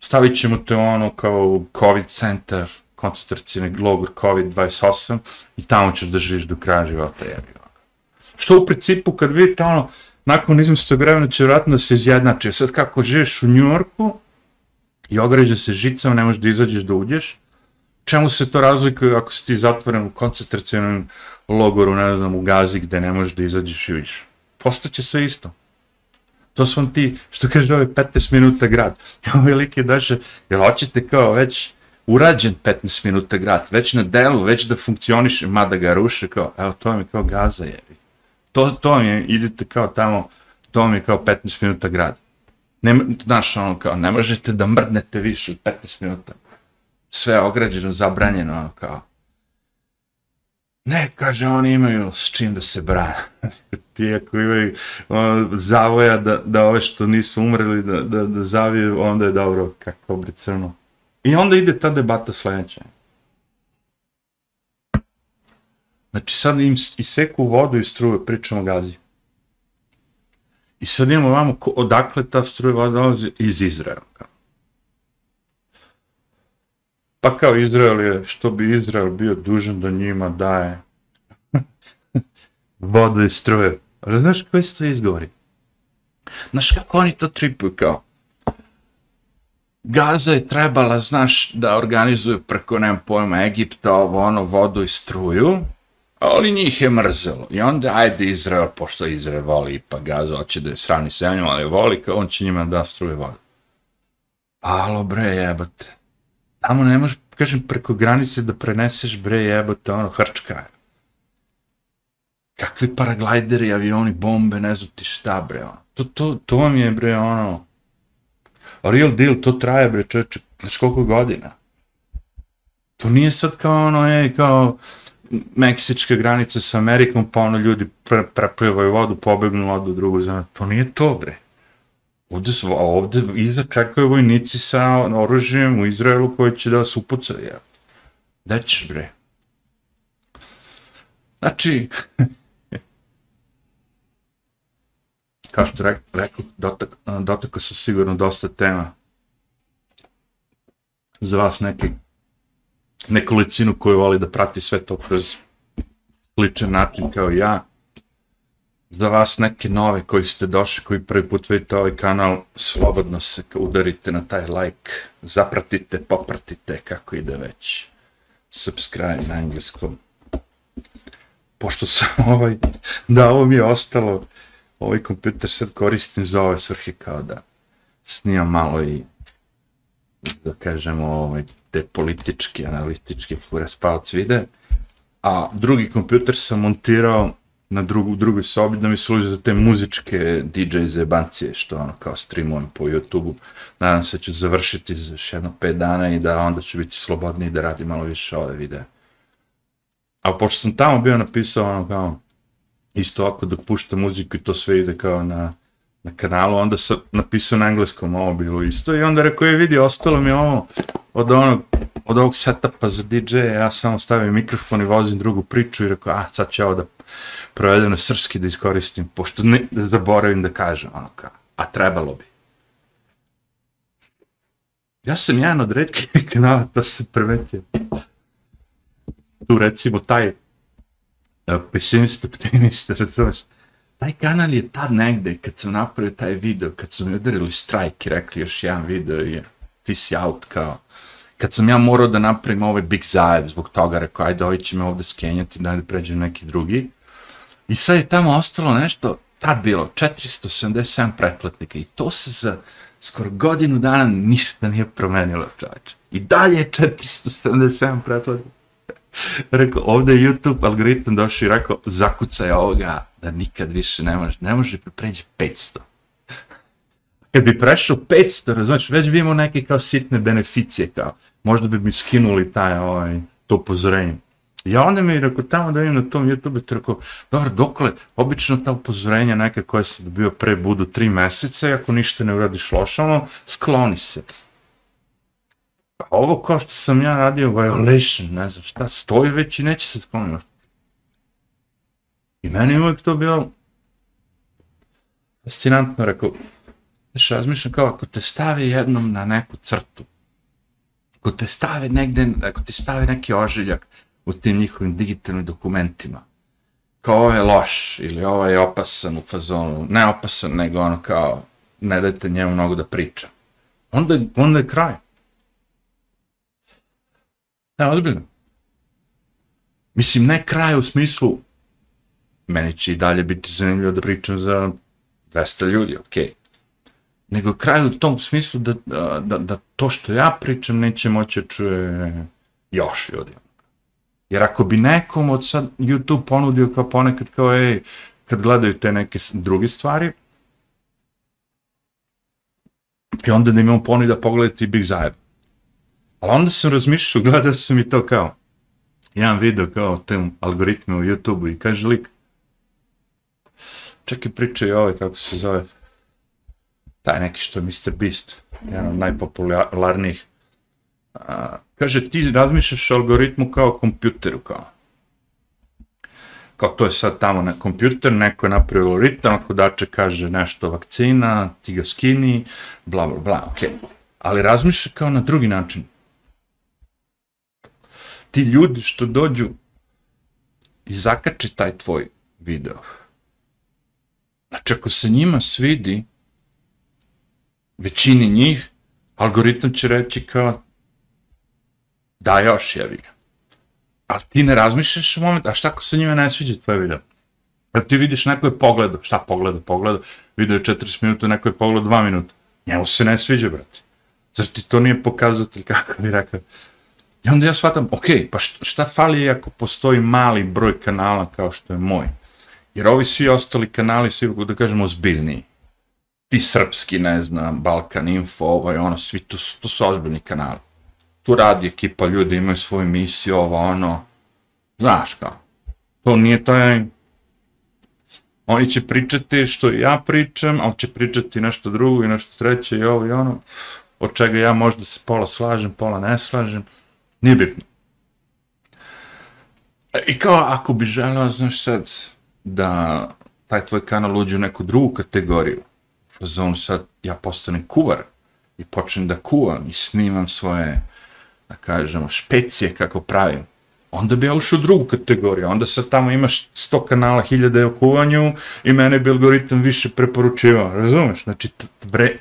stavit ćemo te ono kao COVID centar, koncentracijni logor COVID-28 i tamo ćeš da živiš do kraja života. Jebi. Što u principu kad vidite ono, nakon izmestog vremena će vratno da se izjednače. Sad kako živiš u Njorku i ograđe se žicama, ne možeš da izađeš da uđeš, čemu se to razlikuje ako si ti zatvoren u koncentracijonom logoru, ne znam, u Gazi gde ne možeš da izađeš i više. Postaće sve isto. To su on ti, što kaže ovaj 15 minuta grad. I ovaj lik je daše, jer hoćete kao već urađen 15 minuta grad, već na delu, već da funkcioniše, mada ga ruše, kao, evo, to vam je kao Gaza je. To, to vam je, idete kao tamo, to vam je kao 15 minuta grad. Ne, znaš, ono, kao, ne možete da mrdnete više od 15 minuta. Sve je ograđeno, zabranjeno, ono, kao. Ne, kaže, oni imaju s čim da se brane. Ti ako imaju ono, zavoja da, da ove što nisu umreli, da, da, da zaviju, onda je dobro, kako bi crno. I onda ide ta debata sljedeća. Znači sad im iseku vodu i struju, pričamo gazi. I sad imamo vamo odakle ta struja voda dolazi iz Izraela. Pa kao Izrael je, što bi Izrael bio dužan da njima daje vodu i struje. Ali znaš koji se to izgovori? Znaš kako oni to tripuju kao? Gaza je trebala, znaš, da organizuju preko, nemam pojma, Egipta, ovo, ono, vodu i struju, ali njih je mrzelo. I onda, ajde, Izrael, pošto Izrael voli pa Gaza, hoće da je srani zemlju, ali voli, kao on će njima da struje vodu. Alo, bre, jebate. Tamo ne možeš, kažem, preko granice da preneseš, bre, jebote, ono, hrčka je. Kakvi paraglajderi, avioni, bombe, ne znam ti šta, bre, ono. To, to, to vam je, bre, ono, real deal, to traje, bre, čovječe, znaš koliko godina. To nije sad kao ono, ej, kao meksička granica sa Amerikom, pa ono ljudi pre, preplivaju vodu, pobegnu vodu drugu zemlju. To nije to, bre. Ovde, su, ovde iza čekaju vojnici sa oružjem u Izraelu koji će da vas upucaju, ja. Da ćeš, bre? Znači, kao što rek, rekao, dotak, dotakao sam sigurno dosta tema za vas neki nekolicinu koju voli da prati sve to kroz sličan način kao ja. Za vas neke nove koji ste došli, koji prvi put vidite ovaj kanal, slobodno se udarite na taj like, zapratite, popratite, kako ide već. Subscribe na engleskom. Pošto sam ovaj, da ovo mi je ostalo, ovaj kompjuter sad koristim za ove svrhe kao da snimam malo i da kažemo ovaj, te politički, analitički raspalc vide, a drugi kompjuter sam montirao na drugu, drugoj sobi da mi služi za te muzičke DJ zebancije što ono kao streamujem po YouTube-u. Nadam se ću završiti za još jedno 5 dana i da onda ću biti slobodniji da radim malo više ove videe. A pošto sam tamo bio napisao ono kao isto ako dok pušta muziku i to sve ide kao na, na kanalu, onda sam napisao na engleskom ovo bilo isto i onda rekao je vidi, ostalo mi ovo od onog, od ovog setupa za DJ, ja samo stavim mikrofon i vozim drugu priču i rekao, a sad će ovo da provedem na srpski da iskoristim, pošto ne da zaboravim da kažem, ono kao, a trebalo bi. Ja sam jedan od redkih kanala, to se primetio. Tu recimo taj e, pesimist, optimist, razumeš? Taj kanal je tad negde, kad sam napravio taj video, kad su mi udarili strajk i rekli još jedan video je, ti si out kao, kad sam ja morao da napravim ovaj big zajev zbog toga, rekao, ajde, ovaj će me ovde skenjati, da pređem neki drugi. I sad je tamo ostalo nešto, tad bilo, 477 pretplatnika i to se za skoro godinu dana ništa nije promenilo, čovječe. I dalje je 477 pretplatnika. rekao, ovdje je YouTube algoritam došao i rekao, zakucaj ovoga, da nikad više ne može, ne može pređe 500. Kad bi prešao 500, razumiješ, već bi imao neke kao sitne beneficije, kao, možda bi mi skinuli taj, ovaj, to upozorenje. Ja onda mi rekao, tamo da vidim na tom YouTube, te rekao, dobro, dokle, obično ta upozorenja neka koja se dobio pre budu tri meseca, ako ništa ne uradiš lošano, skloni se. Pa ovo kao što sam ja radio violation, ne znam šta, stoji već i neće se skloniti. I meni je uvijek to bilo fascinantno, rekao, znaš, razmišljam kao ako te stavi jednom na neku crtu, ako te stave negde, ako ti stave neki ožiljak u tim njihovim digitalnim dokumentima, kao ovo je loš ili ovo je opasan u fazonu, ne opasan, nego ono kao, ne dajte njemu mnogo da priča. Onda, onda je kraj. Ne, odbiljno. Mislim, ne kraj u smislu, meni će i dalje biti zanimljivo da pričam za 200 ljudi, okej. Okay. Nego kraj u tom smislu da, da, da to što ja pričam neće moći čuje još ljudi. Jer ako bi nekom od sad YouTube ponudio kao ponekad kao, ej, kad gledaju te neke druge stvari, i onda da im on ponudi da pogledati Big Zajeb. Ali onda sam razmišljao, gledao sam i to kao, jedan video kao tem algoritme u YouTube-u i kaže lik, čekaj i ovaj, kako se zove, taj neki što je Mr. Beast, jedan od najpopularnijih. A, kaže, ti razmišljaš o algoritmu kao kompjuteru, kao. Kao to je sad tamo na kompjuter, neko je napravio algoritam, ako dače kaže nešto vakcina, ti ga skini, bla, bla, bla, okej. Okay. Ali razmišlja kao na drugi način ti ljudi što dođu i zakače taj tvoj video. Znači, ako se njima svidi, većini njih, algoritam će reći kao, da još, jebi ga. Ali ti ne razmišljaš u moment, a šta ako se njima ne sviđa tvoj video? Jer ti vidiš neko je pogledao, šta pogledao, pogledao, video je 40 minuta, neko je pogledao 2 minuta. Njemu se ne sviđa, brate. Zar ti to nije pokazatelj, kako bi rekao, I onda ja shvatam, ok, pa šta fali ako postoji mali broj kanala kao što je moj? Jer ovi svi ostali kanali su, da kažemo, ozbiljniji. Ti srpski, ne znam, Balkan Info, ovaj, ono, svi, to, to su ozbiljni kanali. Tu radi ekipa ljudi, imaju svoju misiju, ovo, ono, znaš kao. To nije taj... Oni će pričati što ja pričam, ali će pričati nešto drugo i nešto treće i ovo i ono, od čega ja možda se pola slažem, pola ne slažem. Nije bitno. E, I kao ako bi želeo, znaš sad, da taj tvoj kanal uđe u neku drugu kategoriju, fazon sad ja postanem kuvar i počnem da kuvam i snimam svoje, da kažemo, špecije kako pravim, onda bi ja ušao u drugu kategoriju. Onda sad tamo imaš 100 kanala, hiljade o kuvanju i mene bi algoritam više preporučivao. Razumeš? Znači,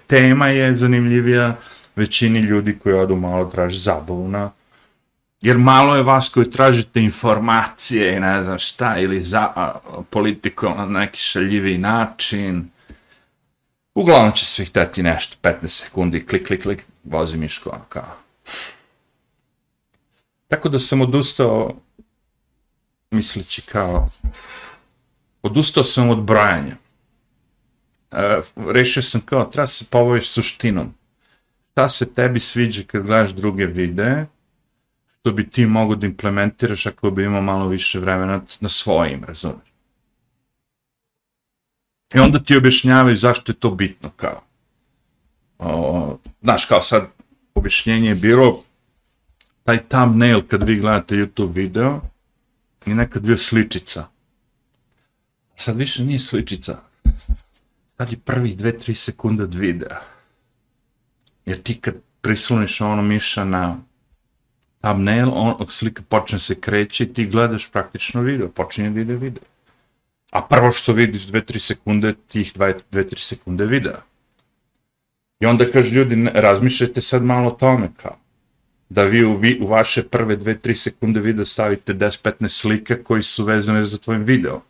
tema je zanimljivija većini ljudi koji odu malo traži zabavu na Jer malo je vas koji tražite informacije i ne znam šta, ili za a, politiku na neki šaljivi način. Uglavnom će se hteti nešto, 15 sekundi, klik, klik, klik, vozi miško, ono kao. Tako da sam odustao, misleći kao, odustao sam od brajanja. E, rešio sam kao, treba se povojiš suštinom. Šta se tebi sviđa kad gledaš druge videe, što bi ti mogo da implementiraš ako bi imao malo više vremena na svojim, razumiješ? I onda ti objašnjavaju zašto je to bitno, kao. O, znaš, kao sad, objašnjenje je bilo, taj thumbnail kad vi gledate YouTube video, je nekad bio sličica. Sad više nije sličica. Sad je prvi 2-3 sekunde od videa. Jer ti kad prisloniš ono miša na thumbnail, on, slika počne se kreći, ti gledaš praktično video, počinje da ide video. A prvo što vidiš 2-3 sekunde, tih 2-3 sekunde videa. I onda kaže ljudi, razmišljajte sad malo o tome kao da vi u, vi, u vaše prve 2-3 sekunde videa stavite 10-15 slike koji su vezane za tvojim video.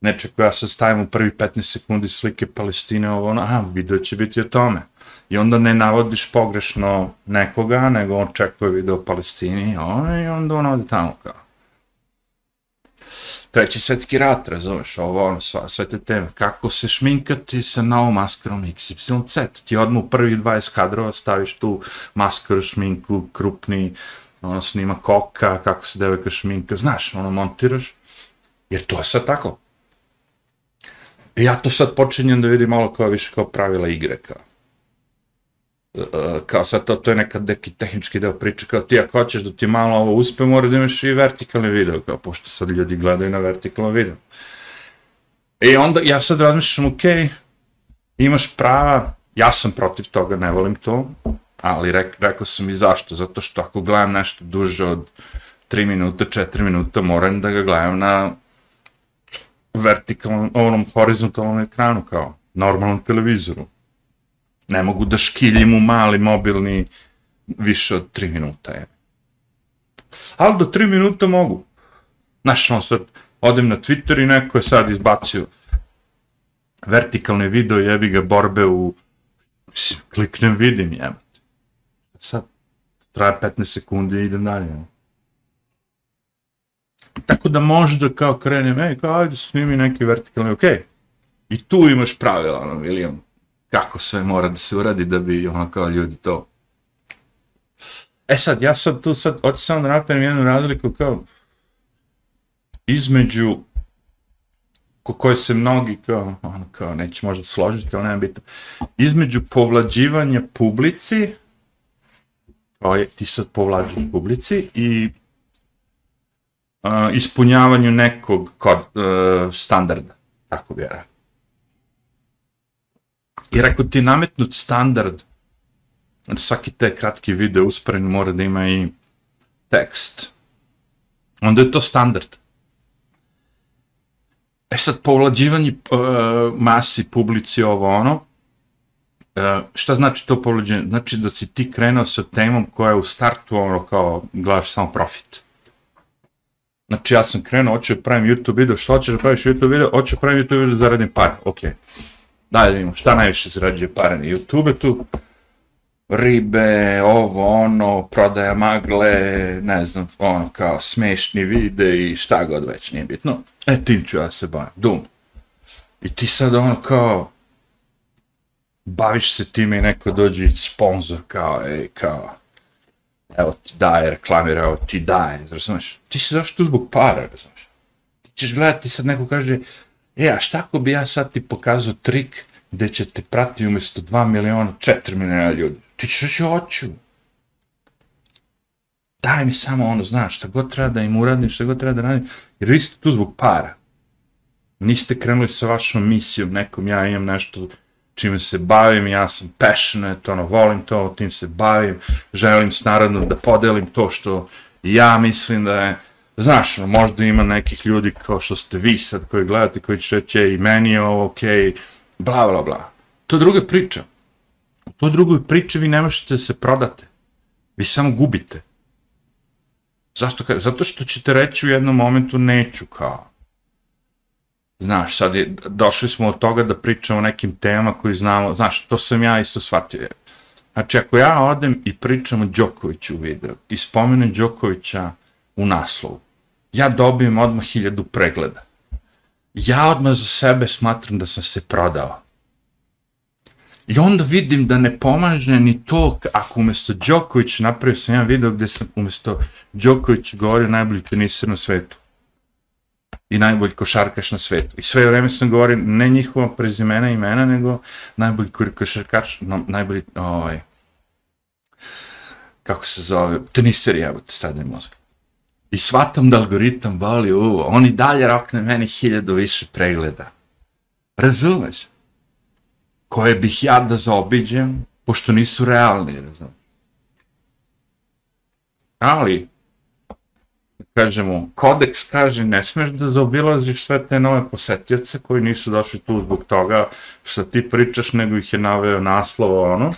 Znači, Neče, koja se stavim u prvi 15 sekundi slike Palestine, ovo ono, aha, video će biti o tome i onda ne navodiš pogrešno nekoga, nego on čekuje video o Palestini on, i onda on ode tamo kao. Treći svetski rat, razumeš, ovo, ono, sva, sve te teme. Kako se šminkati sa novom maskarom XYZ? Ti odmah u prvih 20 kadrova staviš tu maskaru, šminku, krupni, ono, snima koka, kako se devojka šminka, znaš, ono, montiraš. Jer to je sad tako. I ja to sad počinjem da vidim malo kao više kao pravila igre, kao Eh, kao sad to, to je nekad neki tehnički deo priče, kao ti ako hoćeš da ti malo ovo uspe, mora da imaš i vertikalni video, kao pošto sad ljudi gledaju na vertikalno video. I onda ja sad razmišljam, ok, imaš prava, ja sam protiv toga, ne volim to, ali rek, rekao sam i zašto, zato što ako gledam nešto duže od 3 minuta, 4 minuta, moram da ga gledam na vertikalnom, onom horizontalnom ekranu, kao normalnom televizoru ne mogu da škiljim u mali mobilni više od tri minuta. Je. Ali do tri minuta mogu. Znaš, on sad, odem na Twitter i neko je sad izbacio vertikalne video, jebi ga, borbe u... Mislim, kliknem, vidim, jebate. Sad, traje 15 sekundi i idem dalje. Jebate. Tako da možda kao krenem, ej, kao ajde snimi neki vertikalni, okej. Okay. I tu imaš pravila, ono, milijon kako sve mora da se uradi da bi, ono, kao ljudi to. E sad, ja sad tu sad, hoću samo da napravim jednu razliku kao između ko koje se mnogi kao, ono, kao neće možda složiti, ali nema bitno, između povlađivanja publici, kao je, ti sad povlađaš publici i uh, ispunjavanju nekog kod, uh, standarda, tako bi ja Jer ako ti nametnut standard, znači svaki te kratki video usporen mora da ima i tekst, onda je to standard. E sad, povlađivanje uh, masi, publici, ovo ono, uh, šta znači to povlađivanje? Znači da si ti krenuo sa temom koja je u startu ono kao gledaš samo profit. Znači ja sam krenuo, hoću da pravim YouTube video, što hoćeš da praviš YouTube video? Hoću da pravim YouTube video da zaradim okej. Okay. Daj da vidimo, šta najviše zarađuje pare na YouTube tu? Ribe, ovo, ono, prodaja magle, ne znam, ono, kao smešni vide i šta god već, nije bitno. E, tim ću ja se bavim, dum. I ti sad ono kao, baviš se time i neko dođe i sponsor kao, ej, kao, evo ti daje, reklamira, evo ti daje, razumeš? Ti si zašto tu zbog para, razumeš? Ti ćeš gledati, sad neko kaže, e, a šta ako bi ja sad ti pokazao trik gde će te prati umjesto 2 miliona, 4 miliona ljudi? Ti ćeš reći, hoću. Daj mi samo ono, znaš, šta god treba da im uradim, šta god treba da radim, jer vi ste tu zbog para. Niste krenuli sa vašom misijom, nekom, ja imam nešto, čime se bavim, ja sam passionate, ono, volim to, tim se bavim, želim s narodom da podelim to što ja mislim da je, znaš, ono, možda ima nekih ljudi kao što ste vi sad koji gledate, koji će reći, i meni je ovo okej, okay, bla, bla, bla. To je druga priča. U toj drugoj priči vi ne možete da se prodate. Vi samo gubite. Zašto? Zato što ćete reći u jednom momentu neću kao. Znaš, sad je, došli smo od toga da pričamo o nekim temama koji znamo, znaš, to sam ja isto shvatio. Znači, ako ja odem i pričam o Đokoviću u videu i spomenem Đokovića u naslovu, ja dobijem odmah hiljadu pregleda. Ja odmah za sebe smatram da sam se prodao. I onda vidim da ne pomaže ni to, ako umjesto Đoković napravio sam jedan video gdje sam umjesto Đoković govorio najbolji tenisir na svetu i najbolji košarkaš na svetu. I sve vreme sam govorio ne njihova prezimena i imena, nego najbolji košarkaš, no, najbolji, ovaj, kako se zove, teniser je, evo te stadne mozga. I shvatam da algoritam boli uvo, on i dalje rokne meni hiljadu više pregleda. Razumeš? Koje bih ja da zaobiđem, pošto nisu realni, razumeš? Ali, kažemo, kodeks kaže ne smeš da zaobilaziš sve te nove posetioce koji nisu došli tu zbog toga što ti pričaš, nego ih je naveo naslov ono.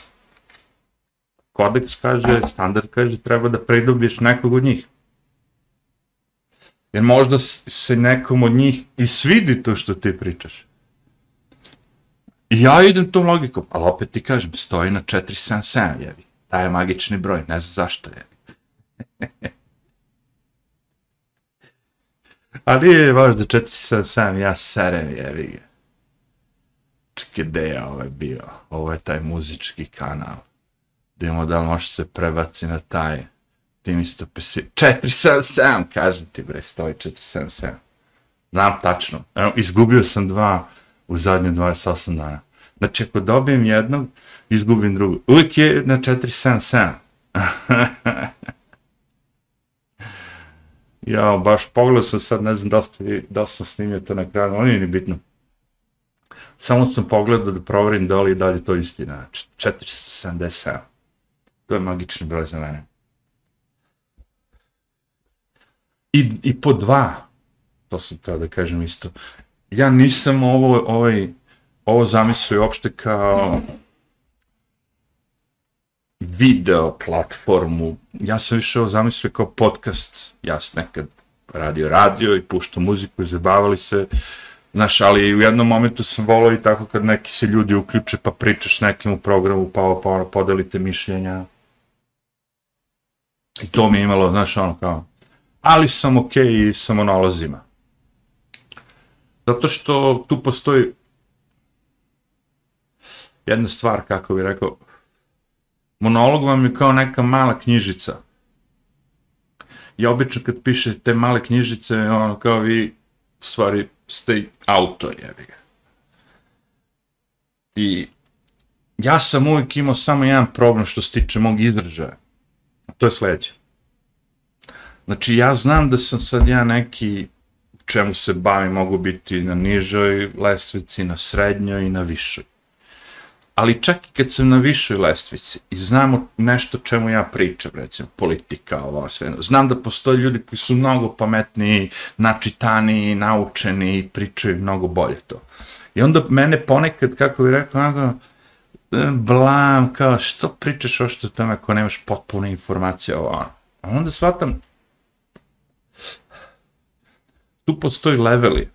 Kodeks kaže, standard kaže, treba da pridobiješ nekog od njih. Jer možda se nekom od njih i svidi to što ti pričaš. I ja idem tom logikom, ali opet ti kažem, stoji na 477, jevi. Taj je magični broj, ne znam zašto je. Ali je važno 477, ja serem, jevi ga. Čekaj, gde je ovaj bio? Ovo je taj muzički kanal. Da li može se prebaci na taj. Ti mi sto pesi... 477, kažem ti bre, stoji 477. Znam tačno. Evo, izgubio sam dva u zadnje 28 dana. Znači, ako dobijem jednog, izgubim drugog. Uvijek je na 477. Ja, baš pogledao sam sad, ne znam da, ste, da sam snimio to na kraju, ali nije ni bitno. Samo sam pogledao da proverim da li je dalje to istina. 477. To je magični broj za mene. I, i po dva, to sam teo da kažem isto, ja nisam ovo, ovaj, ovo zamislio uopšte kao video platformu. Ja sam više ovo zamislio kao podcast. Ja sam nekad radio radio i puštao muziku i zabavali se. Znaš, ali u jednom momentu sam volao i tako kad neki se ljudi uključe pa pričaš nekim u programu pa, pa ono, podelite mišljenja. I to mi je imalo, znaš, ono kao, ali sam okej okay i sa monolozima. Zato što tu postoji jedna stvar, kako bih rekao, monolog vam je kao neka mala knjižica. I obično kad piše te male knjižice, ono kao vi, u stvari, ste autor, jebi ga. I ja sam uvijek imao samo jedan problem što se tiče mog izražaja. To je sledeće. Znači, ja znam da sam sad ja neki čemu se bavim, mogu biti na nižoj lestvici, na srednjoj i na višoj ali čak i kad sam na višoj lestvici i znamo nešto čemu ja pričam, recimo politika, ovo sve, znam da postoje ljudi koji su mnogo pametniji, načitani, naučeni i pričaju mnogo bolje to. I onda mene ponekad, kako bih rekao, onako, e, blam, kao, što pričaš o što tome ako nemaš potpune informacije o ono. A onda shvatam, tu postoji leveli.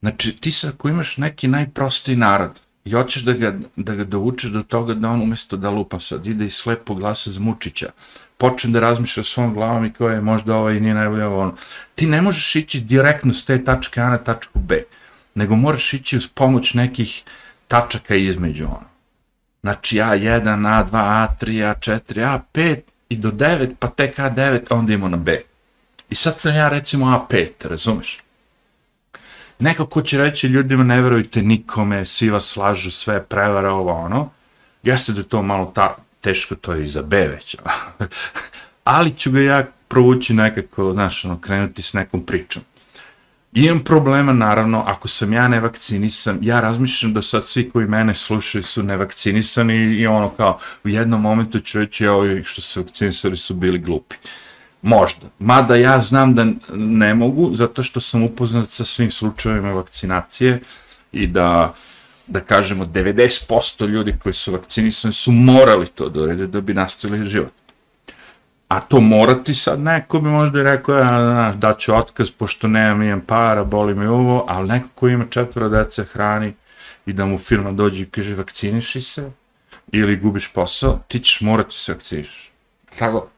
Znači, ti sad ako imaš neki najprostiji narod, i hoćeš da ga, da ga dovučeš do toga da on umjesto da lupa sad ide i slepo glasa za Mučića, počne da razmišlja svom glavom i koje je možda ovo i nije najbolje ovo ono. Ti ne možeš ići direktno s te tačke A na tačku B, nego moraš ići uz pomoć nekih tačaka između ono. Znači A1, A2, A3, A4, A5 i do 9, pa tek A9, onda imamo na B. I sad sam ja recimo A5, razumeš? neko ko će reći ljudima ne verujte nikome, svi vas slažu, sve prevara, ovo ono, jeste da to malo ta, teško, to je i za B već, ali ću ga ja provući nekako, znaš, ono, krenuti s nekom pričom. Imam problema, naravno, ako sam ja nevakcinisan, ja razmišljam da sad svi koji mene slušaju su nevakcinisani i ono kao, u jednom momentu ću reći, ovi što se vakcinisali su bili glupi. Uh, Možda. Mada ja znam da ne mogu, zato što sam upoznat sa svim slučajevima vakcinacije i da, da kažemo, 90% ljudi koji su vakcinisani su morali to da urede da bi nastavili život. A to morati sad, neko bi možda rekao, ja, da ću otkaz, pošto nemam imam para, boli mi ovo, ali neko koji ima četvora dece hrani i da mu firma dođe i kaže vakciniši se, ili gubiš posao, ti ćeš morati se vakciniš. Tako,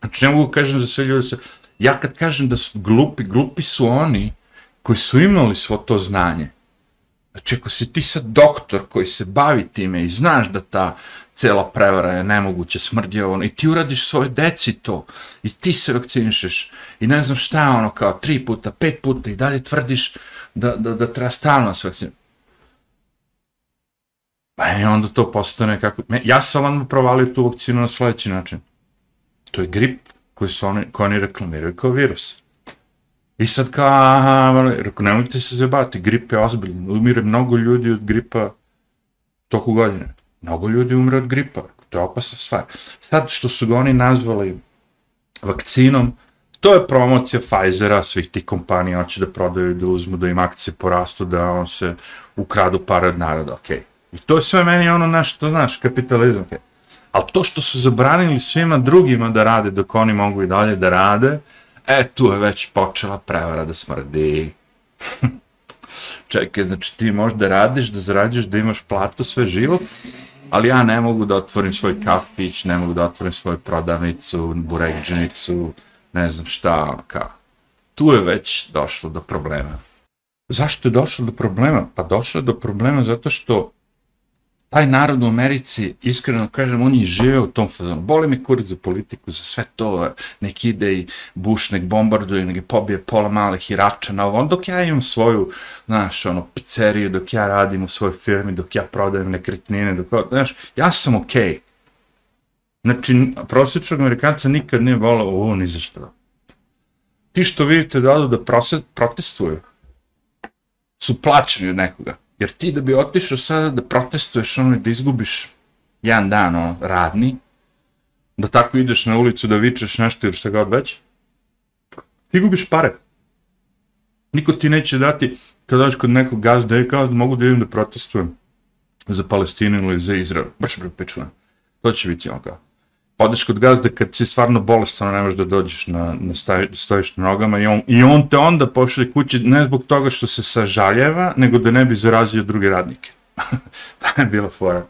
Znači, ne mogu kažem da sve ljudi se... Ja kad kažem da su glupi, glupi su oni koji su imali svo to znanje. Znači, ako si ti sad doktor koji se bavi time i znaš da ta cela prevara je nemoguće, smrdi ono, i ti uradiš svoje deci to, i ti se vakcinišeš, i ne znam šta, ono, kao tri puta, pet puta, i dalje tvrdiš da, da, da treba stalno se vakcinišeš. Pa i onda to postane kako... Ja sam vam provalio tu vakcinu na sljedeći način to je grip koji su oni, koji oni reklamiraju kao virus. I sad kao, aha, ono, rekao, nemojte se zabati, grip je ozbiljno, umire mnogo ljudi od gripa toku godine. Mnogo ljudi umre od gripa, to je opasna stvar. Sad što su ga oni nazvali vakcinom, to je promocija Pfizera, svih tih kompanija, hoće da prodaju, da uzmu, da im akcije porastu, da on se ukradu pare od naroda, okej. Okay. I to je sve meni ono nešto, znaš, kapitalizam, okej. Okay ali to što su zabranili svima drugima da rade dok oni mogu i dalje da rade, e, tu je već počela prevara da smrdi. Čekaj, znači ti možda radiš, da zarađuješ, da imaš platu sve život, ali ja ne mogu da otvorim svoj kafić, ne mogu da otvorim svoju prodavnicu, burekđenicu, ne znam šta, kao. Tu je već došlo do problema. Zašto je došlo do problema? Pa došlo je do problema zato što taj narod u Americi, iskreno kažem, oni žive u tom fazonu. Boli me kurac za politiku, za sve to, nek ide i Bush, nek bombarduje, nek pobije pola malih Irača na ovom, Dok ja imam svoju, znaš, ono, pizzeriju, dok ja radim u svojoj firmi, dok ja prodajem nekretnine, dok, znaš, ja sam okej. Okay. Znači, prosječnog Amerikanca nikad nije volao ovo ni za što. Ti što vidite da odu da protestuju, su plaćeni od nekoga Jer ti da bi otišao sada da protestuješ, ono, da izgubiš jedan dan, ono, radni, da tako ideš na ulicu da vičeš nešto ili šta god već, ti gubiš pare. Niko ti neće dati, kada dođeš kod nekog gazda, je kao da mogu da idem da protestujem za Palestinu ili za Izrael. Baš bi pričala. To će biti ono kao. Odeš kod gazde kad si stvarno bolestan, ne možeš da dođeš na, na stavi, stojiš na nogama i on, i on te onda pošalje kući ne zbog toga što se sažaljeva, nego da ne bi zarazio druge radnike. to je bila fora.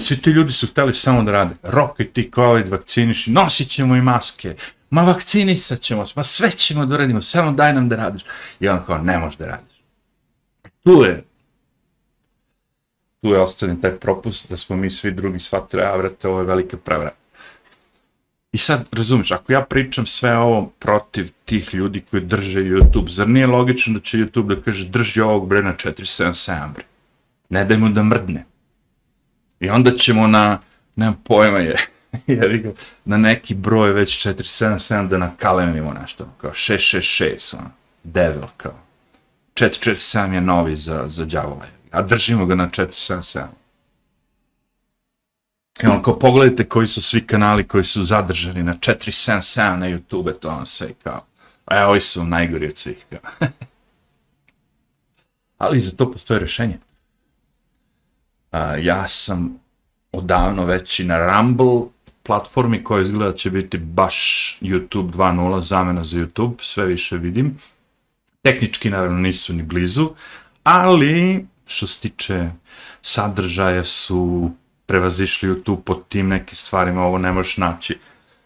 Svi ti ljudi su hteli samo da rade. Rokaj ti COVID, vakciniši, nosit ćemo i maske. Ma vakcinisat ćemo, ma sve ćemo da radimo, samo daj nam da radiš. I on kao, ne možeš da radiš. Tu je tu je ostavljen taj propust da smo mi svi drugi shvatili, a vrate, ovo je velika prevara. I sad, razumiš, ako ja pričam sve ovo protiv tih ljudi koji drže YouTube, zar nije logično da će YouTube da kaže drži ovog bre na 477 bre? Ne daj mu da mrdne. I onda ćemo na, nemam pojma je, jer na neki broj već 477 da nakalemimo nešto, kao 666, ono, devil, kao. 447 je novi za, za djavola, a držimo ga na 477. I on, kao pogledajte koji su svi kanali koji su zadržani na 477 na YouTube, to on sve kao, a ovi su najgori od svih, kao. Ali za to postoje rešenje. A, ja sam odavno već i na Rumble platformi koja izgleda će biti baš YouTube 2.0, zamena za YouTube, sve više vidim. Tehnički naravno nisu ni blizu, ali što se tiče sadržaja su prevazišli tu pod tim nekim stvarima, ovo ne možeš naći.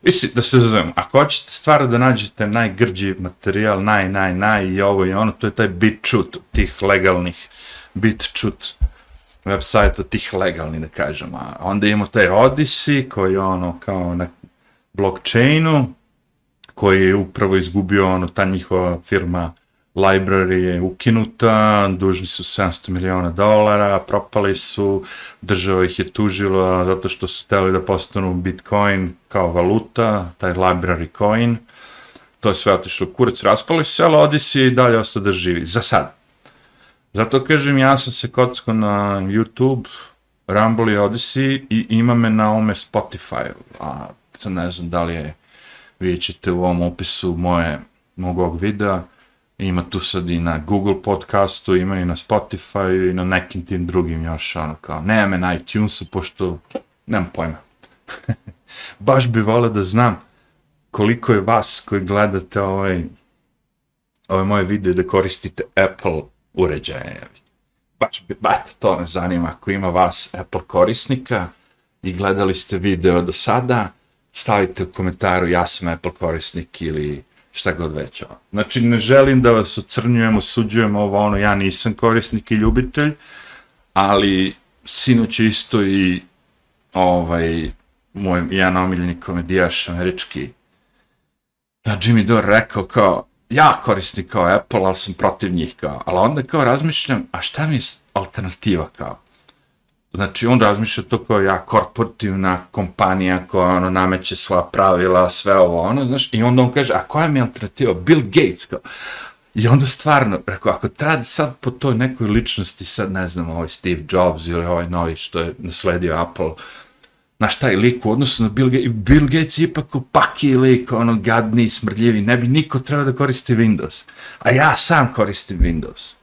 Mislim, da se zovem, ako hoćete stvar da nađete najgrđi materijal, naj, naj, naj i ovo i ono, to je taj BitChute, tih legalnih BitChute web sajta, tih legalnih, da kažem. A onda imamo taj Odyssey, koji je ono kao na blockchainu, koji je upravo izgubio ono, ta njihova firma library je ukinuta, dužni su 700 miliona dolara, propali su, država ih je tužila zato što su hteli da postanu Bitcoin kao valuta, taj library coin, to je sve otišlo u kurac, raspali su se, ali Odyssey i dalje ostao da živi, za sad. Zato kažem, ja sam se kocko na YouTube, Rumble i Odyssey i ima me na ome Spotify, a sad ne znam da li je, vidjet ćete u ovom opisu moje, mog ovog videa, ima tu sad i na Google podcastu, ima i na Spotify i na nekim tim drugim još, ono kao, nema me na iTunesu, pošto, nemam pojma. Baš bi volio da znam koliko je vas koji gledate ovaj, ovaj moje video da koristite Apple uređaje. Baš bi, ba, to me zanima, ako ima vas Apple korisnika i gledali ste video do sada, stavite u komentaru ja sam Apple korisnik ili šta god već. Ono. Znači, ne želim da vas ocrnjujem, osuđujem ovo, ono, ja nisam korisnik i ljubitelj, ali sinoć isto i ovaj, moj jedan omiljeni komedijaš američki, ja, Jimmy Dore rekao kao, ja korisnik kao Apple, ali sam protiv njih kao, ali onda kao razmišljam, a šta mi je alternativa kao? Znači, on razmišlja to kao ja, korporativna kompanija koja ono, nameće svoja pravila, sve ovo, ono, znaš, i onda on kaže, a koja mi je alternativa? Bill Gates, kao. I onda stvarno, rekao, ako treba sad po toj nekoj ličnosti, sad ne znam, ovaj Steve Jobs ili ovaj novi što je nasledio Apple, znaš, taj lik u odnosu na Bill Gates, Bill Gates je ipak opaki lik, ono, gadni, smrdljivi, ne bi niko trebao da koristi Windows. A ja sam koristim Windows.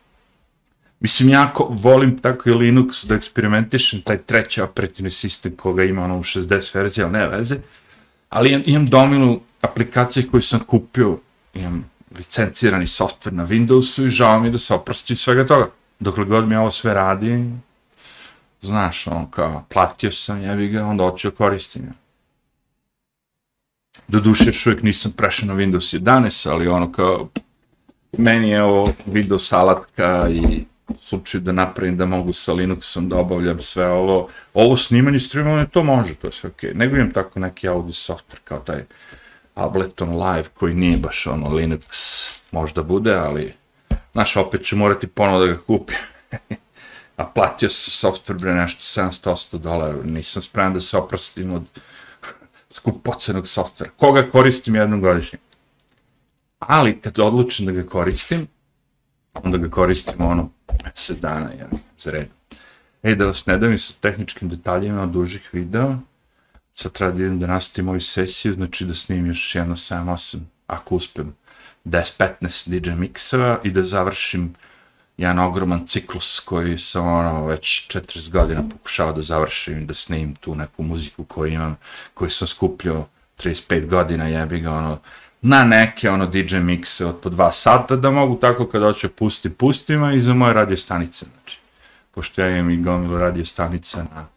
Mislim, jako volim tako i Linux da eksperimentišem, taj treći operativni sistem koga ima ono u 60 verzija, ali ne veze. Ali imam, imam domilu aplikacije koju sam kupio, imam licencirani softver na Windowsu i žao mi da se oprostim svega toga. Dokle god mi ovo sve radi, znaš, on kao, platio sam, ja bi ga, onda hoću koristim. Do duše, još uvijek nisam prešao na Windows 11, ali ono kao, meni je ovo video salatka i slučaju da napravim da mogu sa Linuxom da obavljam sve ovo, ovo snimanje, streamovanje, to može, to je sve okej. Okay. Nego imam tako neki audio software kao taj Ableton Live koji nije baš ono Linux, možda bude, ali znaš, opet ću morati ponovo da ga kupim. A platio sam software bre nešto 700 dolara, nisam spreman da se oprostim od skupocenog softvera. Koga koristim jednom godišnje? Ali kad odlučim da ga koristim, onda ga koristimo ono mjesec dana, ja, za red. E, da vas ne davim sa tehničkim detaljima dužih videa, sad treba da idem da nastavim ovu sesiju, znači da snimim još jedno 7-8, ako uspem, 10-15 DJ miksova i da završim jedan ogroman ciklus koji sam ono već 40 godina pokušao da završim, da snim tu neku muziku koju imam, koju sam skupljao 35 godina, jebi ga ono, na neke ono DJ mixe od po dva sata, da mogu tako kad hoće pusti, pustima i za moje radio stanice, znači. Pošto ja imam i gomilu radio stanica na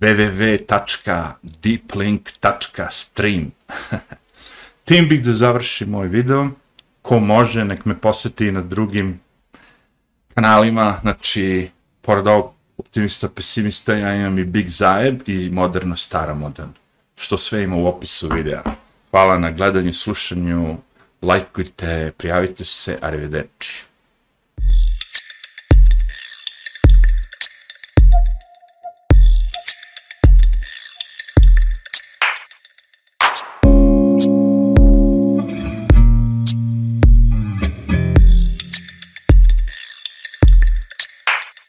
www.deeplink.stream. Tim bih da završi moj video. Ko može, nek me poseti na drugim kanalima. Znači, pored ovog optimista, pesimista, ja imam i Big Zajeb i moderno stara moderno. Što sve ima u opisu videa. Hvala na gledanju, slušanju, lajkujte, prijavite se, arrivederci.